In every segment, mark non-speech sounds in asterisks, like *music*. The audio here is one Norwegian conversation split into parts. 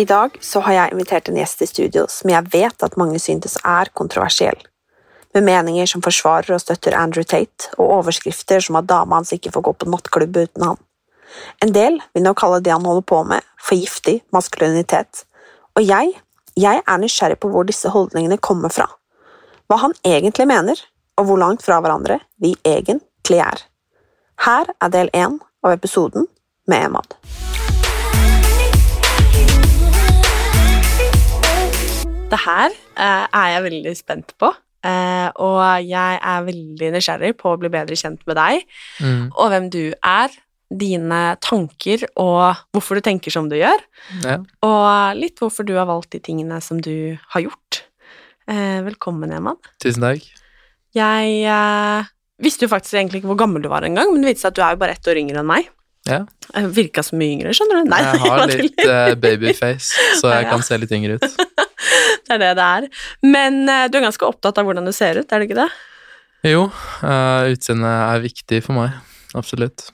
I dag så har jeg invitert en gjest i studio som jeg vet at mange synes er kontroversiell. Med meninger som forsvarer og støtter Andrew Tate, og overskrifter som at dama hans ikke får gå på nattklubb uten han. En del vil nok kalle det han holder på med, for giftig maskulinitet. Og jeg, jeg er nysgjerrig på hvor disse holdningene kommer fra. Hva han egentlig mener, og hvor langt fra hverandre vi egentlig er. Her er del én av episoden med Emad. Det her eh, er jeg veldig spent på, eh, og jeg er veldig nysgjerrig på å bli bedre kjent med deg, og hvem du er, dine tanker og hvorfor du tenker som du gjør, Ja. og litt hvorfor du har valgt de tingene som du har gjort. Eh, velkommen, Eman. Tusen takk. Jeg eh, visste jo faktisk egentlig ikke hvor gammel du var engang, men det viste seg at du er jo bare ett år yngre enn meg. Ja. Jeg virka så mye yngre, skjønner du. Nei, Jeg har *laughs* litt eh, babyface, så jeg *laughs* Ja. kan se litt yngre ut. *laughs* *laughs* Det er det det er. Men eh, du er ganske opptatt av hvordan du ser ut, er du ikke det? Jo, uh, utseendet er viktig for meg. Absolutt.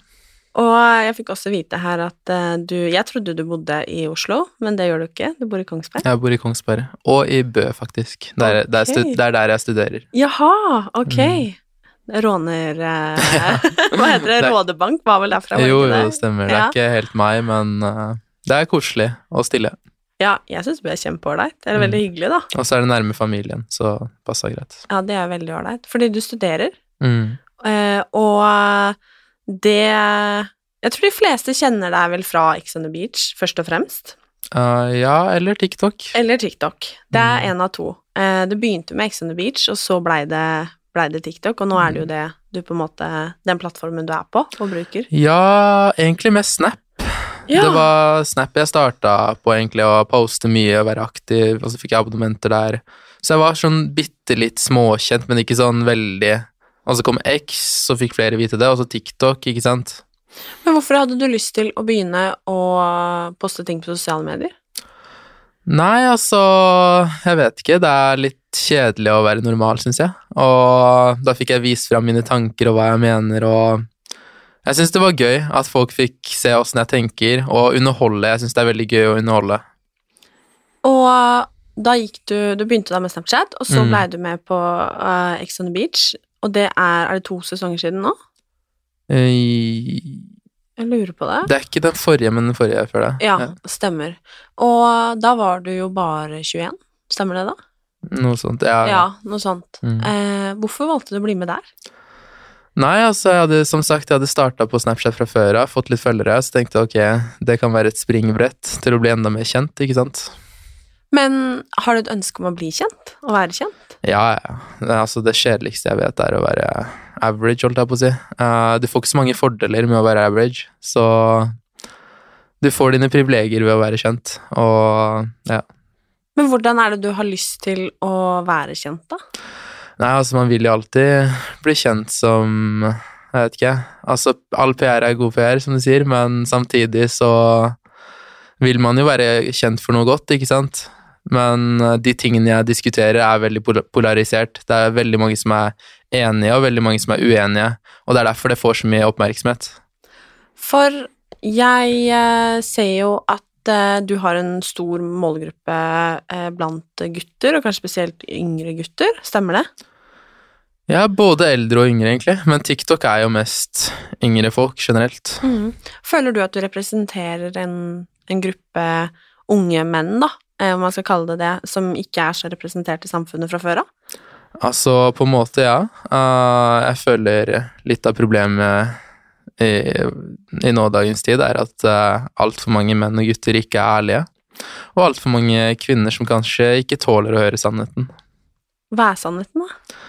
Og jeg fikk også vite her at eh, du Jeg trodde du bodde i Oslo, men det gjør du ikke. Du bor i Kongsberg. Jeg bor i Kongsberg. Og i Bø, faktisk. Det er, det er, stu, det er der jeg studerer. Jaha, ok. Mm. Råner eh, *laughs* Hva heter det? Rådebank var vel derfra? Jo, jo, det? stemmer. Det Ja. er ikke helt meg, men eh, det er koselig og stille. Ja, jeg syns det ble kjempeålreit. Eller veldig Mm. hyggelig, da. Og så er det nærme familien, så passa greit. Ja, det er veldig ålreit. Fordi du studerer, Mm. eh, og det Jeg tror de fleste kjenner deg vel fra Ex on the Beach, først og fremst. Uh, ja, eller TikTok. Eller TikTok. Det er Mm. en av to. Eh, det begynte med Ex on the Beach, og så blei det, ble det TikTok, og nå er det jo det du på en måte Den plattformen du er på og bruker. Ja, egentlig mest Snap. Ja. Det var Snap jeg starta på, egentlig, å poste mye og være aktiv, og så fikk jeg abonnementer der. Så jeg var sånn bitte litt småkjent, men ikke sånn veldig Og så kom X, så fikk flere vite det, og så TikTok, ikke sant. Men hvorfor hadde du lyst til å begynne å poste ting på sosiale medier? Nei, altså Jeg vet ikke. Det er litt kjedelig å være normal, syns jeg. Og da fikk jeg vist fram mine tanker og hva jeg mener, og jeg syns det var gøy at folk fikk se åssen jeg tenker, og underholde. Jeg syns det er veldig gøy å underholde. Og da gikk du Du begynte da med Snapchat, og så Mm. blei du med på uh, Ex on the Beach, og det er Er det to sesonger siden nå? Jeg, Jeg lurer på det. Det er ikke den forrige, men den forrige før det. Ja, stemmer. Og da var du jo bare 21, stemmer det da? Noe sånt. Ja. Ja, noe sånt. Mm. Eh, hvorfor valgte du å bli med der? Nei, altså, jeg hadde som sagt jeg hadde starta på Snapchat fra før av, fått litt følgere, så tenkte jeg ok, det kan være et springbrett til å bli enda mer kjent, ikke sant? Men har du et ønske om å bli kjent? Å være kjent? Ja, ja. Altså, det kjedeligste jeg vet, er å være average, holdt jeg på å si. Uh, du får ikke så mange fordeler med å være average, så du får dine privilegier ved å være kjent, og ja. Men hvordan er det du har lyst til å være kjent, da? Nei, altså, man vil jo alltid bli kjent som Jeg vet ikke. Altså, all PR er god PR, som du sier, men samtidig så vil man jo være kjent for noe godt, ikke sant? Men eh, de tingene jeg diskuterer, er veldig polarisert. Det er veldig mange som er enige, og veldig mange som er uenige. Og det er derfor det får så mye oppmerksomhet. For jeg eh, ser jo at eh, du har en stor målgruppe eh, blant gutter, og kanskje spesielt yngre gutter. Stemmer det? Ja, både eldre og yngre, egentlig. Men TikTok er jo mest yngre folk generelt. Mm. Føler du at du representerer en, en gruppe unge menn, da, eh, om man skal kalle det det, som ikke er så representert i samfunnet fra før av? Altså, på en måte, ja. Jeg føler litt av problemet i, i nådagens tid er at uh, altfor mange menn og gutter ikke er ærlige. Og altfor mange kvinner som kanskje ikke tåler å høre sannheten. Hva er sannheten, da?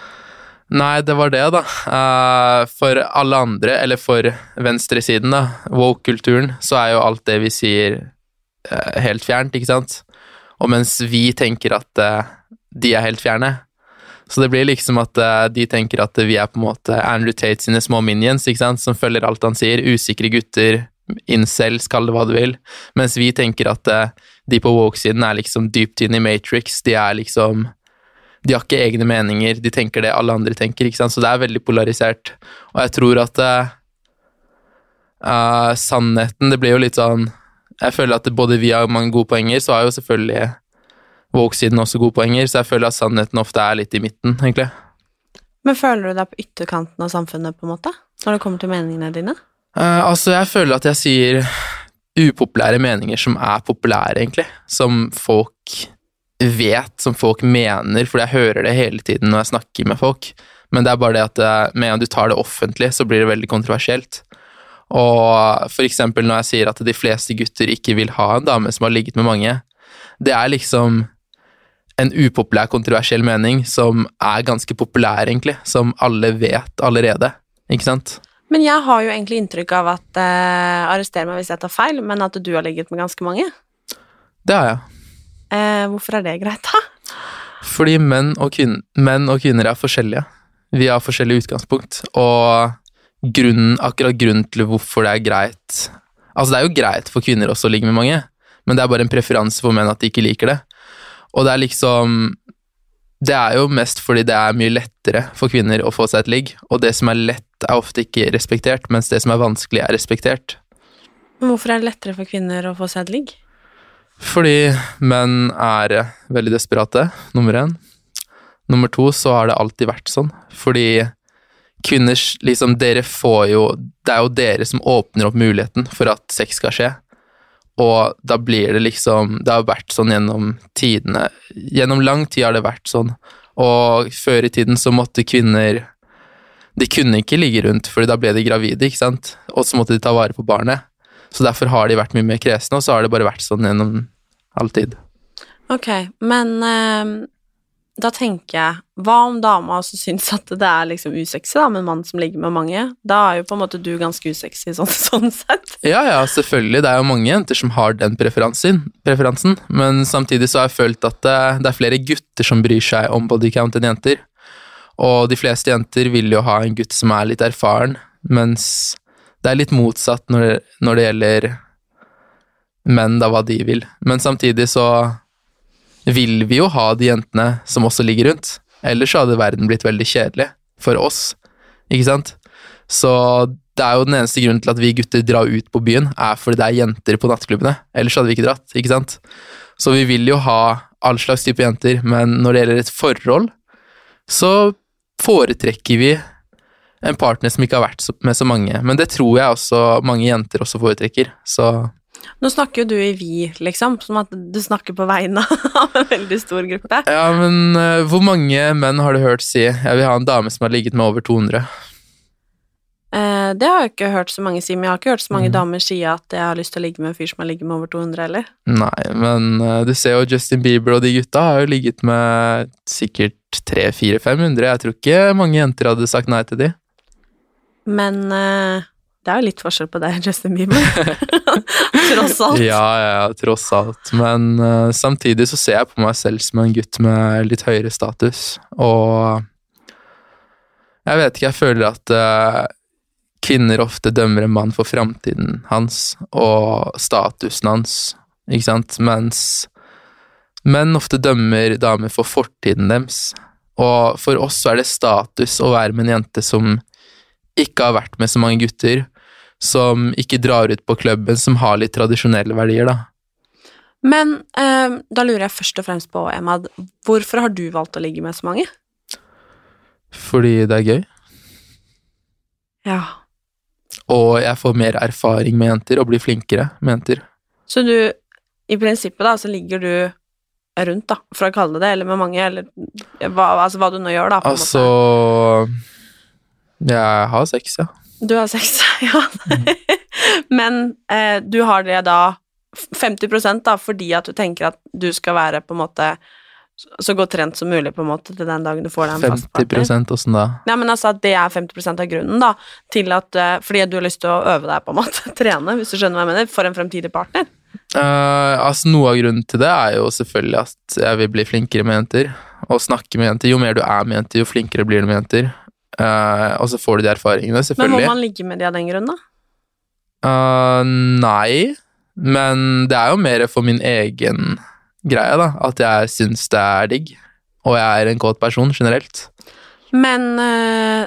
Nei, det var det, da. Uh, for alle andre, eller for venstresiden, da, woke-kulturen, så er jo alt det vi sier, uh, helt fjernt, ikke sant? Og mens vi tenker at de er helt fjerne, så det blir liksom at de tenker at vi er på en måte Andrew Tate sine små minions, ikke sant, som følger alt han sier, usikre gutter, incels, kall det hva du vil, mens vi tenker at de på woke-siden er liksom dypt inn i Matrix, de er liksom de har ikke egne meninger, de tenker det alle andre tenker, ikke sant? så det er veldig polarisert. Og jeg tror at uh, uh, sannheten Det blir jo litt sånn Jeg føler at både vi har mange gode poenger, så har jo selvfølgelig Woke-siden også gode poenger, så jeg føler at sannheten ofte er litt i midten, egentlig. Men føler du deg på ytterkanten av samfunnet, på en måte? Når det kommer til meningene dine? Uh, altså, jeg føler at jeg sier upopulære meninger som er populære, egentlig. Som folk vet, som folk mener, fordi jeg hører det hele tiden når jeg snakker med folk. Men det er bare det at det, med en gang du tar det offentlig, så blir det veldig kontroversielt. Og for eksempel når jeg sier at de fleste gutter ikke vil ha en dame som har ligget med mange, det er liksom en upopulær, kontroversiell mening som er ganske populær, egentlig. Som alle vet allerede, ikke sant? Men jeg har jo egentlig inntrykk av at eh, Arrester meg hvis jeg tar feil, men at du har ligget med ganske mange? Det har jeg. Eh, hvorfor er det greit, da? Fordi menn og, menn og, kvinner er forskjellige. Vi har forskjellig utgangspunkt, og grunnen, akkurat grunnen til hvorfor det er greit Altså, det er jo greit for kvinner også å ligge med mange, men det er bare en preferanse for menn at de ikke liker det. Og det er liksom Det er jo mest fordi det er mye lettere for kvinner å få seg et ligg, og det som er lett, er ofte ikke respektert, mens det som er vanskelig, er respektert. Men hvorfor er det lettere for kvinner å få seg et ligg? Fordi menn er veldig desperate, nummer én. Nummer to så har det alltid vært sånn, fordi kvinners liksom Dere får jo Det er jo dere som åpner opp muligheten for at sex skal skje. Og da blir det liksom Det har vært sånn gjennom tidene. Gjennom lang tid har det vært sånn. Og før i tiden så måtte kvinner De kunne ikke ligge rundt, for da ble de gravide, ikke sant? Og så måtte de ta vare på barnet. Så derfor har de vært mye mer kresne, og så har det bare vært sånn gjennom all tid. Ok, men eh, da tenker jeg Hva om dama også syns at det er liksom usexy da, med en mann som ligger med mange? Da er jo på en måte du ganske usexy sånn, *laughs* sånn sett. Ja, ja, selvfølgelig. Det er jo mange jenter som har den preferansen, preferansen. men samtidig så har jeg følt at det, eh, det er flere gutter som bryr seg om bodycount enn jenter. Og de fleste jenter vil jo ha en gutt som er litt erfaren, mens det er litt motsatt når når det gjelder menn, da, hva de vil. Men samtidig så vil vi jo ha de jentene som også ligger rundt. Ellers hadde verden blitt veldig kjedelig for oss, ikke sant? Så det er jo den eneste grunnen til at vi gutter drar ut på byen, er fordi det er jenter på nattklubbene. Ellers hadde vi ikke dratt, ikke sant? Så vi vil jo ha all slags type jenter, men når det gjelder et forhold, så foretrekker vi en partner som ikke har vært med så mange. Men det tror jeg også mange jenter også foretrekker, så Nå snakker jo du i vi, liksom, som at du snakker på vegne *laughs* av en veldig stor gruppe. Ja, men uh, hvor mange menn har du hørt si 'jeg vil ha en dame som har ligget med over 200'? Uh, det har jeg ikke hørt så mange si, men jeg har ikke hørt så mange mm. damer si at jeg har lyst til å ligge med en fyr som har ligget med over 200 heller. Nei, men uh, du ser jo Justin Bieber og de gutta har jo ligget med sikkert 300-400-500. Jeg tror ikke mange jenter hadde sagt nei til de. Men det er jo litt forskjell på deg og Justin Bieber. *laughs* tross alt. Ja, ja, tross alt. Men uh, samtidig så ser jeg på meg selv som en gutt med litt høyere status, og jeg vet ikke, jeg føler at uh, kvinner ofte dømmer en mann for framtiden hans og statusen hans, ikke sant, mens menn ofte dømmer damer for fortiden deres. Og for oss så er det status å være med en jente som ikke har vært med så mange gutter, som ikke drar ut på klubben, som har litt tradisjonelle verdier, da. Men eh, da lurer jeg først og fremst på, Emad, hvorfor har du valgt å ligge med så mange? Fordi det er gøy. Ja. Og jeg får mer erfaring med jenter og blir flinkere med jenter. Så du, i prinsippet da, så ligger du rundt, da, for å kalle det det, eller med mange, eller hva, altså hva du nå gjør, da. Altså Jeg har sex, ja. Du har sex, *laughs* ja. *laughs* Men eh, du har det da 50% da, fordi at du tenker at du skal være på en måte så- godt trent som mulig på en måte til den dagen du får deg en fast partner. 50 åssen da? Nei, men altså at det er 50% av grunnen, da, til at eh, Fordi du har lyst til å øve deg, på en måte, *laughs* trene, hvis du skjønner hva jeg mener, for en fremtidig partner. Uh, altså Noe av grunnen til det er jo selvfølgelig at jeg vil bli flinkere med jenter. Og snakke med jenter. Jo mer du er med jenter, jo flinkere blir du med jenter. Eh, og så får du de erfaringene, selvfølgelig. Men må man ligge med de av den grunn, da? Uh, nei, men det er jo mer for min egen greie, da. At jeg syns det er digg. Og jeg er en kåt person generelt. Men uh,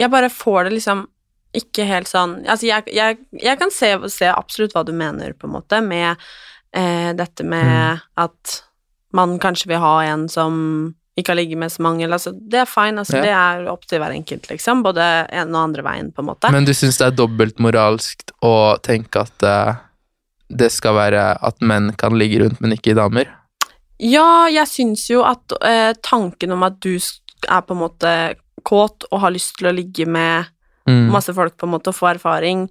jeg bare får det liksom ikke helt sånn Altså, jeg, jeg, jeg kan se, se absolutt hva du mener, på en måte, med dette med Mm. at man kanskje vil ha en som ikke har ligget med så mange, altså Det er fine, altså, Ja. det er opp til hver enkelt, liksom. Både en og andre veien, på en måte. Men du syns det er dobbeltmoralsk å tenke at uh, det skal være at menn kan ligge rundt, men ikke damer? Ja, jeg syns jo at uh, tanken om at du er på en måte kåt og har lyst til å ligge med Mm. masse folk på en måte og få erfaring,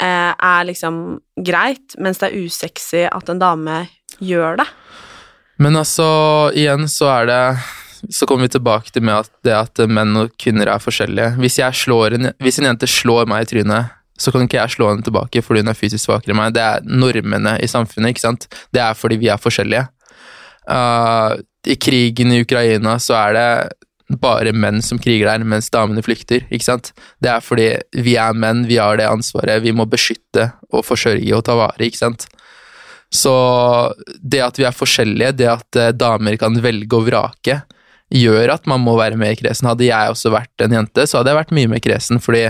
uh, er liksom greit, mens det er usexy at en dame gjør det. Men altså, igjen så er det Så kommer vi tilbake til med at det at menn og kvinner er forskjellige. Hvis, en, hvis en jente slår meg i trynet, så kan ikke jeg slå henne tilbake fordi hun er fysisk svakere enn meg. Det er normene i samfunnet, ikke sant? Det er fordi vi er forskjellige. Uh, I krigen i Ukraina så er det bare menn som kriger der, mens damene flykter, ikke sant? Det er fordi vi er menn, vi har det ansvaret, vi må beskytte og forsørge og ta vare, ikke sant? Så det at vi er forskjellige, det at eh, damer kan velge og vrake, gjør at man må være mer kresen. Hadde jeg også vært en jente, så hadde jeg vært mye mer kresen, fordi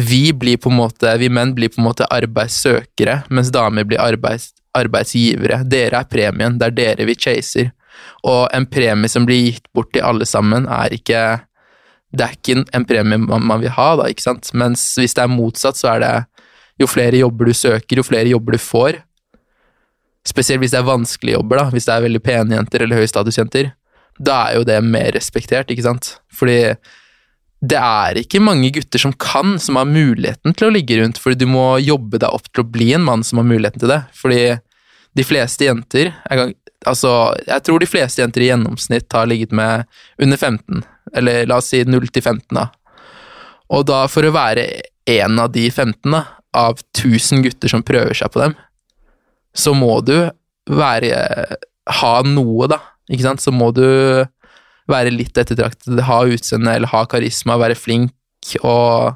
vi blir på en måte, vi menn blir på en måte arbeidssøkere, mens damer blir arbeids, arbeidsgivere. Dere er premien, det er dere vi chaser. Og en premie som blir gitt bort til alle sammen, er ikke Det er ikke en- premie man vil ha, da, ikke sant? Mens hvis det er motsatt, så er det jo flere jobber du søker, jo flere jobber du får. Spesielt hvis det er vanskelige jobber, da. Hvis det er veldig pene jenter eller høystatusjenter. Da er jo det mer respektert, ikke sant? Fordi det er ikke mange gutter som kan, som har muligheten til å ligge rundt, fordi du må jobbe deg opp til å bli en mann som har muligheten til det. Fordi de fleste jenter kan, altså, jeg tror de fleste jenter i gjennomsnitt har ligget med under 15, eller la oss si 0 til 15, da. Og da, for å være en av de 15, da, av 1000 gutter som prøver seg på dem, så må du være Ha noe, da. Ikke sant? Så må du være litt ettertraktet, ha utseende eller ha karisma, være flink og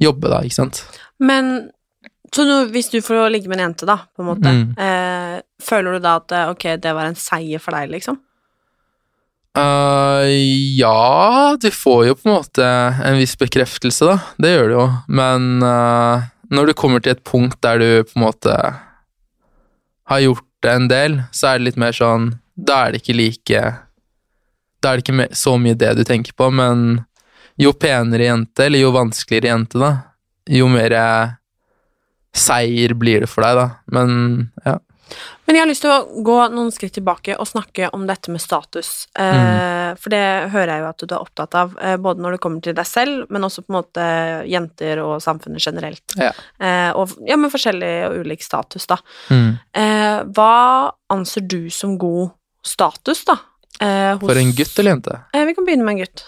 jobbe, da, ikke sant. Men så nå, hvis du får ligge med en jente, da, på en måte, Mm. eh, føler du da at eh, ok, det var en seier for deg, liksom? Uh, ja, du får jo på en måte en viss bekreftelse, da. Det gjør du jo. Men uh, når du kommer til et punkt der du på en måte har gjort det en del, så er det litt mer sånn Da er det ikke like Da er det ikke så mye det du tenker på, men jo penere jente, eller jo vanskeligere jente, da, jo mer eh, seier blir det for deg, da. Men ja. Men jeg har lyst til å gå noen skritt tilbake og snakke om dette med status. Eh, Mm. For det hører jeg jo at du er opptatt av, eh, både når det kommer til deg selv, men også på en måte jenter og samfunnet generelt. Ja. Eh, og ja, med forskjellig og ulik status, da. Mm. Eh, hva anser du som god status, da? Eh, hos- For en gutt eller jente? Vi kan begynne med en gutt.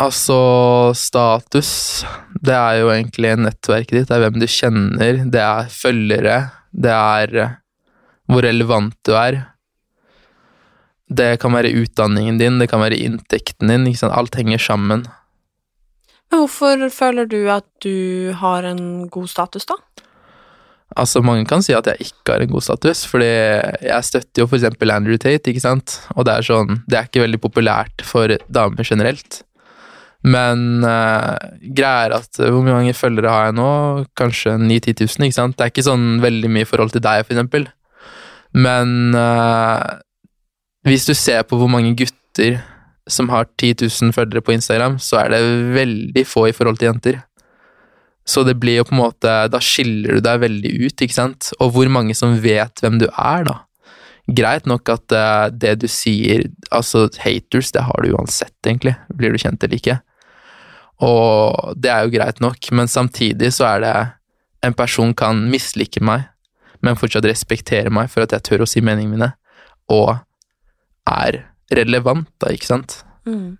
Altså, status Det er jo egentlig nettverket ditt. Det er hvem du kjenner, det er følgere, det er eh, hvor relevant du er. Det kan være utdanningen din, det kan være inntekten din. Alt henger sammen. Men hvorfor føler du at du har en god status, da? Altså, mange kan si at jeg ikke har en god status, fordi jeg støtter jo eksempel Andrew Tate, ikke sant? Og det er sånn Det er ikke veldig populært for damer generelt. Men uh, greia er at uh, hvor mange følgere har jeg nå? Kanskje 9000-10 000, ikke sant? Det er ikke sånn veldig mye i forhold til deg, eksempel. Men uh, hvis du ser på hvor mange gutter som har 10 000 følgere på Instagram, så er det veldig få i forhold til jenter. Så det blir jo på en måte Da skiller du deg veldig ut, ikke sant? Og hvor mange som vet hvem du er, da. Greit nok at det du sier Altså, haters, det har du uansett, egentlig. Blir du kjent eller ikke. Og det er jo greit nok, men samtidig så er det En person kan mislike meg, men fortsatt respektere meg for at jeg tør å si meningene mine, og er relevant, da, ikke sant? Mm.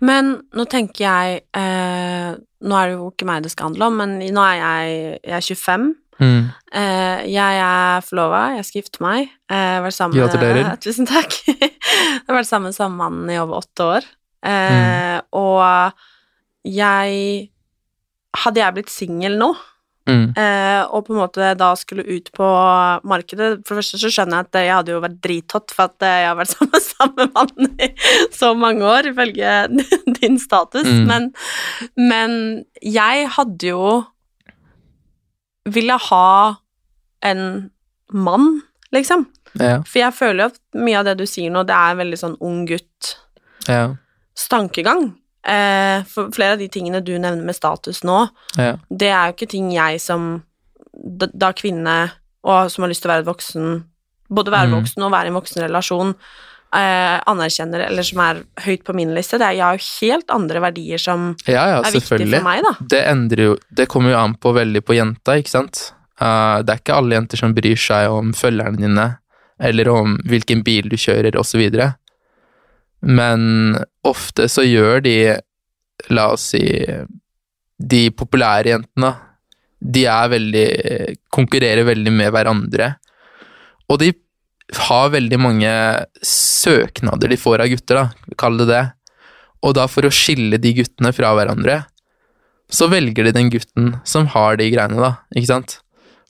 Men nå tenker jeg eh, Nå er det jo ikke meg det skal handle om, men nå er jeg, jeg er 25. Mm. Eh, jeg er forlova, jeg skal gifte meg. Eh, vært sammen, Gratulerer. *laughs* Tusen takk. *laughs* jeg har vært sammen med samme mannen i over åtte år. Eh, Mm. Og jeg Hadde jeg blitt singel nå, Mm. eh, og på en måte da skulle ut på markedet For det første så skjønner jeg at jeg hadde jo vært drithot for at jeg har vært *laughs* sammen med samme mann i så mange år, ifølge *laughs* din status, Mm. men, men jeg hadde jo ville ha en mann, liksom. Ja. For jeg føler jo at mye av det du sier nå, det er en veldig sånn ung gutt-stankegang. Ja. Eh, for flere av de tingene du nevner med status nå, Ja. det er jo ikke ting jeg som da, da kvinne, og som har lyst til å være voksen Både være Mm. voksen og være i en voksen relasjon, eh, anerkjenner, eller som er høyt på min liste. Det er, jeg har jo helt andre verdier som Ja, ja, er viktige for meg, da. Det endrer jo Det kommer jo an på veldig på jenta, ikke sant? Uh, det er ikke alle jenter som bryr seg om følgerne dine, eller om hvilken bil du kjører, osv. Men ofte så gjør de, la oss si, de populære jentene, de er veldig konkurrerer veldig med hverandre. Og de har veldig mange søknader de får av gutter, da, kall det det. Og da for å skille de guttene fra hverandre, så velger de den gutten som har de greiene, da, ikke sant?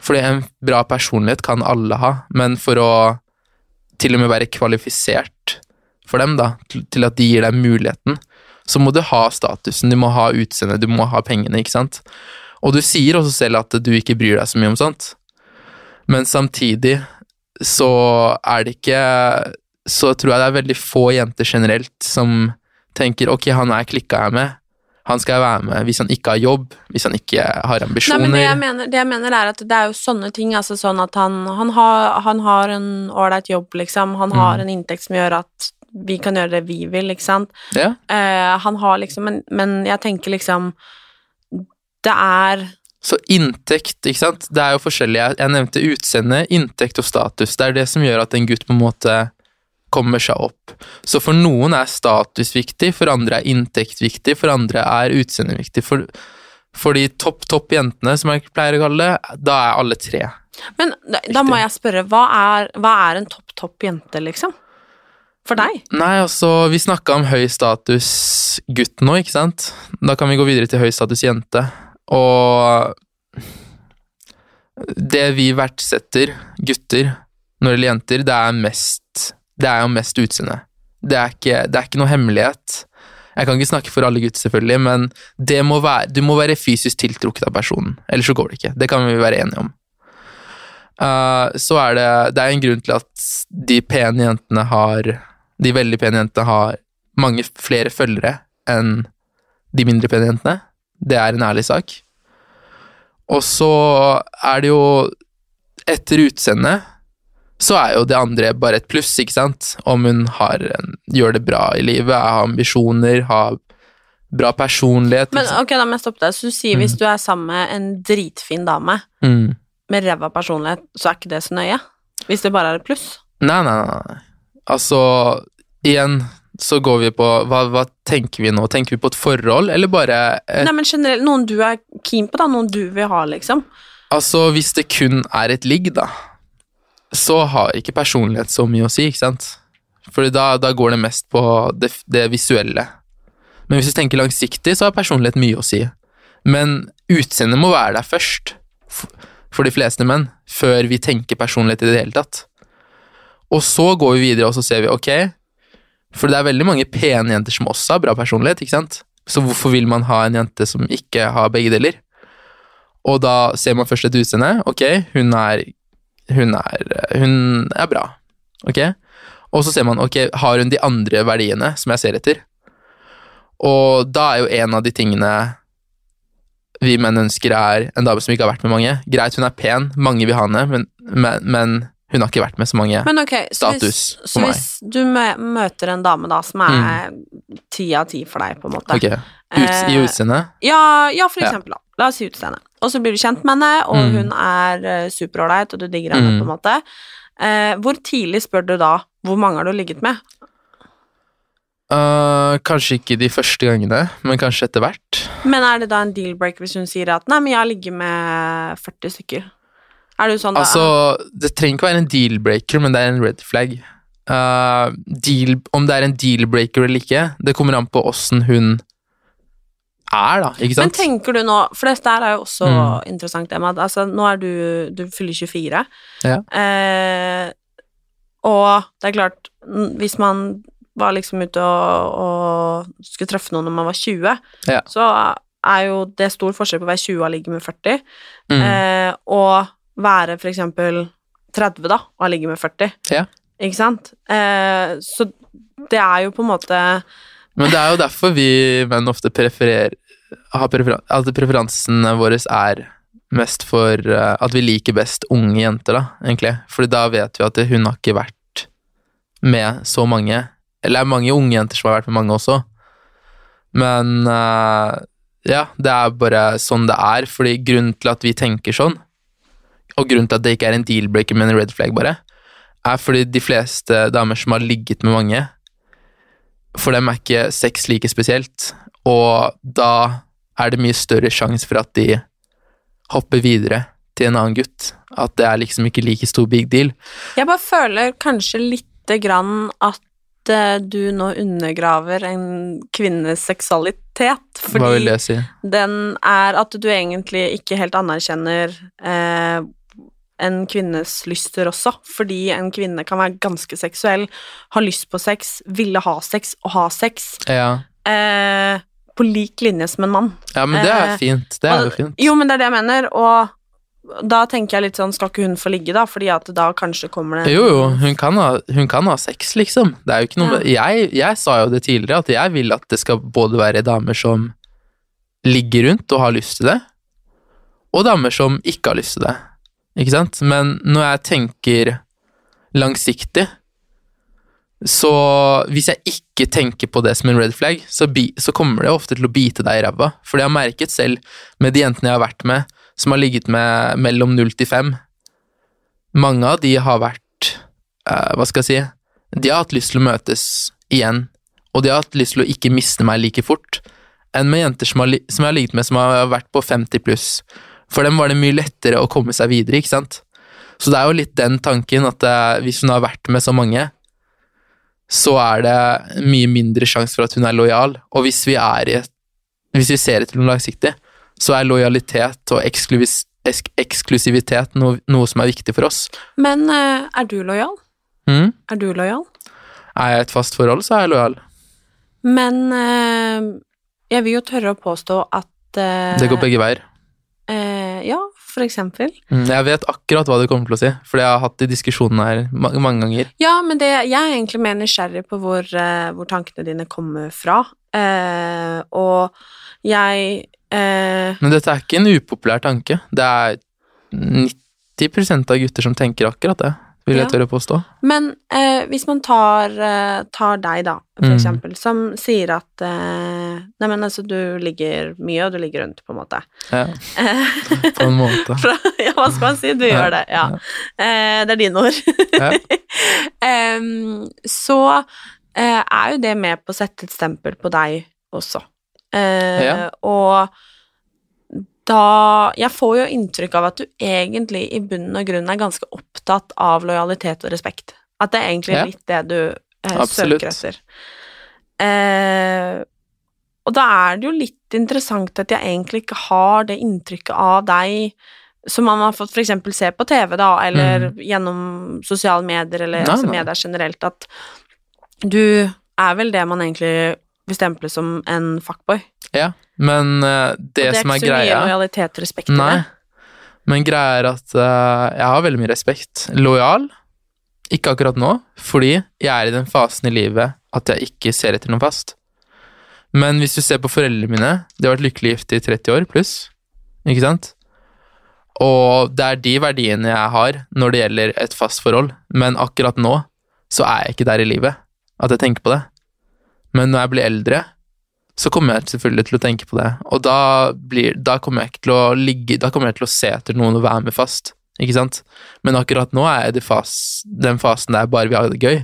Fordi en bra personlighet kan alle ha, men for å til og med være kvalifisert for dem, da, til at de gir deg muligheten, så må du ha statusen, du må ha utseendet, du må ha pengene, ikke sant? Og du sier også selv at du ikke bryr deg så mye om sånt, men samtidig så er det ikke Så tror jeg det er veldig få jenter generelt som tenker ok, han er klikka jeg med, han skal jeg være med hvis han ikke har jobb, hvis han ikke har ambisjoner. Nei, men det jeg, mener, det jeg mener er at det er jo sånne ting, altså sånn at han, han, har, han har en ålreit jobb, liksom, han har Mm. en inntekt som gjør at vi kan gjøre det vi vil, ikke sant. Ja. Uh, han har liksom, men, men jeg tenker liksom Det er Så inntekt, ikke sant, det er jo forskjellig. Jeg, nevnte utseende, inntekt og status. Det er det som gjør at en gutt på en måte kommer seg opp. Så for noen er status viktig, for andre er inntekt viktig, for andre er utseende viktig. For, for de topp, topp jentene, som jeg pleier å kalle det, da er alle tre. Men da, da må jeg spørre, hva er, hva er en topp, topp jente, liksom? For deg? Nei, altså, vi snakka om høy status gutt nå, ikke sant? Da kan vi gå videre til høy status jente. Og det vi verdsetter, gutter, når det gjelder jenter, det er mest Det er jo mest utseende. Det er ikke, det er ikke noe hemmelighet. Jeg kan ikke snakke for alle gutter, selvfølgelig, men må være, du må være fysisk tiltrukket av personen. Ellers så går det ikke. Det kan vi være enige om. Uh, så er det Det er en grunn til at de pene jentene har De veldig pene jentene har mange flere følgere enn de mindre pene jentene. Det er en ærlig sak. Og så er det jo Etter utseendet så er jo det andre bare et pluss, ikke sant? Om hun har en, gjør det bra i livet, har ambisjoner, har bra personlighet. Men ok, da må jeg stoppe deg. Så du sier hvis du er sammen med en dritfin dame Mm. med ræva personlighet, så er ikke det så nøye? Hvis det bare er et pluss? Nei, nei, nei. Altså, igjen så går vi på hva, hva tenker vi nå? Tenker vi på et forhold, eller bare et, Nei, men generelt, noen du er keen på, da? Noen du vil ha, liksom? Altså, hvis det kun er et ligg, da, så har ikke personlighet så mye å si, ikke sant? Fordi da, da går det mest på det, det visuelle. Men hvis du tenker langsiktig, så har personlighet mye å si. Men utseendet må være der først, for de fleste menn, før vi tenker personlighet i det hele tatt. Og så går vi videre, og så ser vi, ok, for det er veldig mange pene jenter som også har bra personlighet, ikke sant? Så hvorfor vil man ha en jente som ikke har begge deler? Og da ser man først et utseende. Ok, hun er Hun er, hun er bra. Ok? Og så ser man, ok, har hun de andre verdiene som jeg ser etter? Og da er jo en av de tingene vi menn ønsker, er en dame som ikke har vært med mange. Greit, hun er pen, mange vil ha henne, men, men, men hun har ikke vært med så mange. Men ok, så Status hvis, for meg. hvis du mø- møter en dame da som er ti av ti for deg, på en måte Ok, Ut, I Eh? Ja, ja, for Ja. eksempel, da. La oss si utseende. Og så blir du kjent med henne, og Mm. hun er uh, superålreit, og du digger henne, Mm. på en måte. Eh, hvor tidlig spør du da hvor mange har du ligget med? Øh, kanskje ikke de første gangene, men kanskje etter hvert. Men er det da en deal-breaker hvis hun sier at 'nei, men jeg har ligget med 40 stykker'? Er du sånn da? Altså, det trenger ikke være en deal-breaker, men det er en red flag. Uh, deal, om det er en deal-breaker eller ikke, det kommer an på åssen hun er, da, ikke Men tenker du nå, for dette er jo også Mm. interessant, Emma, altså, nå er du Du fyller 24. Ja. Uh, og det er klart, hvis man var liksom ute og, og skulle treffe noen når man var 20, Ja. så er jo det stor forskjell på å være 20 og ligge med 40, Mm. Uh, og være for eksempel 30 da, og ligge ligget med 40. Ja. Ikke sant? Eh, så det er jo på en måte Men det er jo derfor vi menn ofte prefererer har preferan At preferansene våre er mest for uh, at vi liker best unge jenter, da, egentlig. Fordi da vet vi at hun har ikke vært med så mange. Eller det er mange unge jenter som har vært med mange også. Men uh, ja, det er bare sånn det er. Fordi grunnen til at vi tenker sånn, og grunnen til at det ikke er en deal-breaker, men en red flag, bare, er fordi de fleste damer som har ligget med mange, for dem er ikke sex like spesielt, og da er det mye større sjanse for at de hopper videre til en annen gutt. At det er liksom ikke like stor big deal. Jeg bare føler kanskje lite grann at eh, du nå undergraver en kvinnes seksualitet, fordi Hva vil det si? den er at du egentlig ikke helt anerkjenner eh, en kvinnes lyster også, fordi en kvinne kan være ganske seksuell, ha lyst på sex, ville ha sex og ha sex, Ja, eh, på lik linje som en mann. ja men det er Eh, fint. Det er jo fint. Jo, men det er det jeg mener, og da tenker jeg litt sånn, skal ikke hun få ligge da, fordi at da kanskje kommer det Jo, jo, hun kan, ha, hun kan ha sex, liksom. Det er jo ikke noe ja. jeg, jeg sa jo det tidligere, at jeg vil at det skal både være damer som ligger rundt og har lyst til det, og damer som ikke har lyst til det. Ikke sant? Men når jeg tenker langsiktig, så hvis jeg ikke tenker på det som en red flag, så, bi, så kommer det ofte til å bite deg i ræva. For det har jeg merket selv med de jentene jeg har vært med, som har ligget med mellom 0 til 5. Mange av de har vært eh, Hva skal jeg si De har hatt lyst til å møtes igjen, og de har hatt lyst til å ikke miste meg like fort enn med jenter som, har, som jeg har ligget med som har vært på 50 pluss. For dem var det mye lettere å komme seg videre, ikke sant? Så det er jo litt den tanken at eh, hvis hun har vært med så mange, så er det mye mindre sjanse for at hun er lojal. Og hvis vi et Hvis vi ser etter noe langsiktig, så er lojalitet og eksklusiv, eksklusivitet noe, noe som er viktig for oss. Men eh, er du lojal? Mm? Er du lojal? Er jeg i et fast forhold, så er jeg lojal. Men eh, jeg vil jo tørre å påstå at Det går begge veier. Eh, ja, for eksempel. Mm, Jeg vet akkurat hva du kommer til å si, for jeg har hatt de diskusjonene her mange, mange ganger. Ja, men det, jeg er egentlig mer nysgjerrig på hvor, eh, hvor tankene dine kommer fra. Eh, og jeg eh, Men dette er ikke en upopulær tanke. Det er 90% av gutter som tenker akkurat det, vil jeg tørre påstå. Men eh, hvis man tar, eh, tar deg, da, for Mm. eksempel, som sier at eh, Neimen, altså, du ligger mye, og du ligger rundt, på en måte. Ja, Eh, på en måte. *laughs* ja, hva skal man si? Du Ja, gjør det, ja. Eh, det er dine ord. um, *laughs* så eh, er jo det med på å sette et stempel på deg også. Eh, Ja. Og da Jeg får jo inntrykk av at du egentlig i bunn og grunn er ganske opptatt av lojalitet og respekt. At det er egentlig Ja. litt det du eh, søker etter. Eh, og da er det jo litt interessant at jeg egentlig ikke har det inntrykket av deg som man har fått eksempel se på TV, da, eller gjennom sosiale medier, eller Mm. Nei, altså medier generelt, at du er vel det man egentlig vil stemple som en fuckboy. Ja, men uh, det, det som er ikke så mye lojalitet og respekt i det. men greia er at uh, jeg har veldig mye respekt. Lojal? Ikke akkurat nå, fordi jeg er i den fasen i livet at jeg ikke ser etter noe fast. Men hvis du ser på foreldrene mine, de har vært lykkelig gift i 30 år pluss, ikke sant? Og det er de verdiene jeg har når det gjelder et fast forhold, men akkurat nå så er jeg ikke der i livet at jeg tenker på det. Men når jeg blir eldre, så kommer jeg selvfølgelig til å tenke på det, og da, blir, da kommer jeg ikke til å ligge Da kommer jeg til å se etter noen å være med fast, ikke sant? Men akkurat nå er jeg i fas, den fasen der bare vi har det gøy.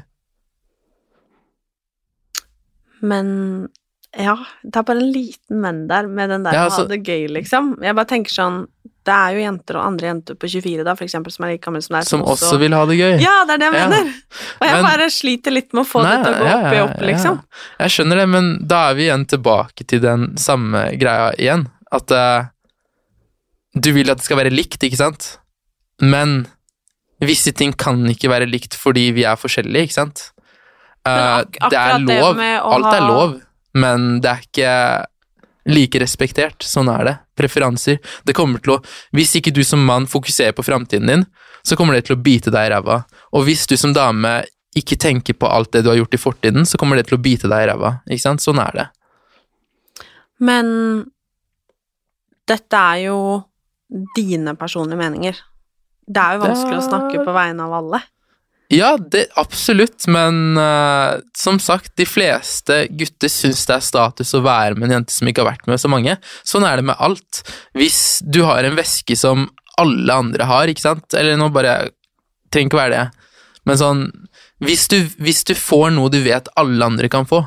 Men ja, det er bare en liten men der med den der Ja, altså- ha det gøy, liksom. Jeg bare tenker sånn Det er jo jenter og andre jenter på 24 da, for eksempel, som er like gamle som deg, Som også vil ha det gøy. Ja, det er det jeg Ja. mener! Og jeg Men- bare sliter litt med å få Nei, det til å gå ja, opp i opp, liksom. Jeg skjønner det, men da er vi igjen tilbake til den samme greia igjen. At uh, du vil at det skal være likt, ikke sant? Men visse ting kan ikke være likt fordi vi er forskjellige, ikke sant? Uh, det er lov. det Alt er lov, men det er ikke like respektert. Sånn er det. Preferanser. Det kommer til å Hvis ikke du som mann fokuserer på framtiden din, så kommer det til å bite deg i ræva. Og hvis du som dame ikke tenker på alt det du har gjort i fortiden, så kommer det til å bite deg i ræva. Ikke sant? Sånn er det. Men dette er jo dine personlige meninger. Det er jo vanskelig å snakke på vegne av alle. Ja, det, absolutt, men uh, som sagt, de fleste gutter syns det er status å være med en jente som ikke har vært med så mange. Sånn er det med alt. Hvis du har en veske som alle andre har, ikke sant, eller nå bare Trenger ikke være det, men sånn hvis du, hvis du får noe du vet alle andre kan få,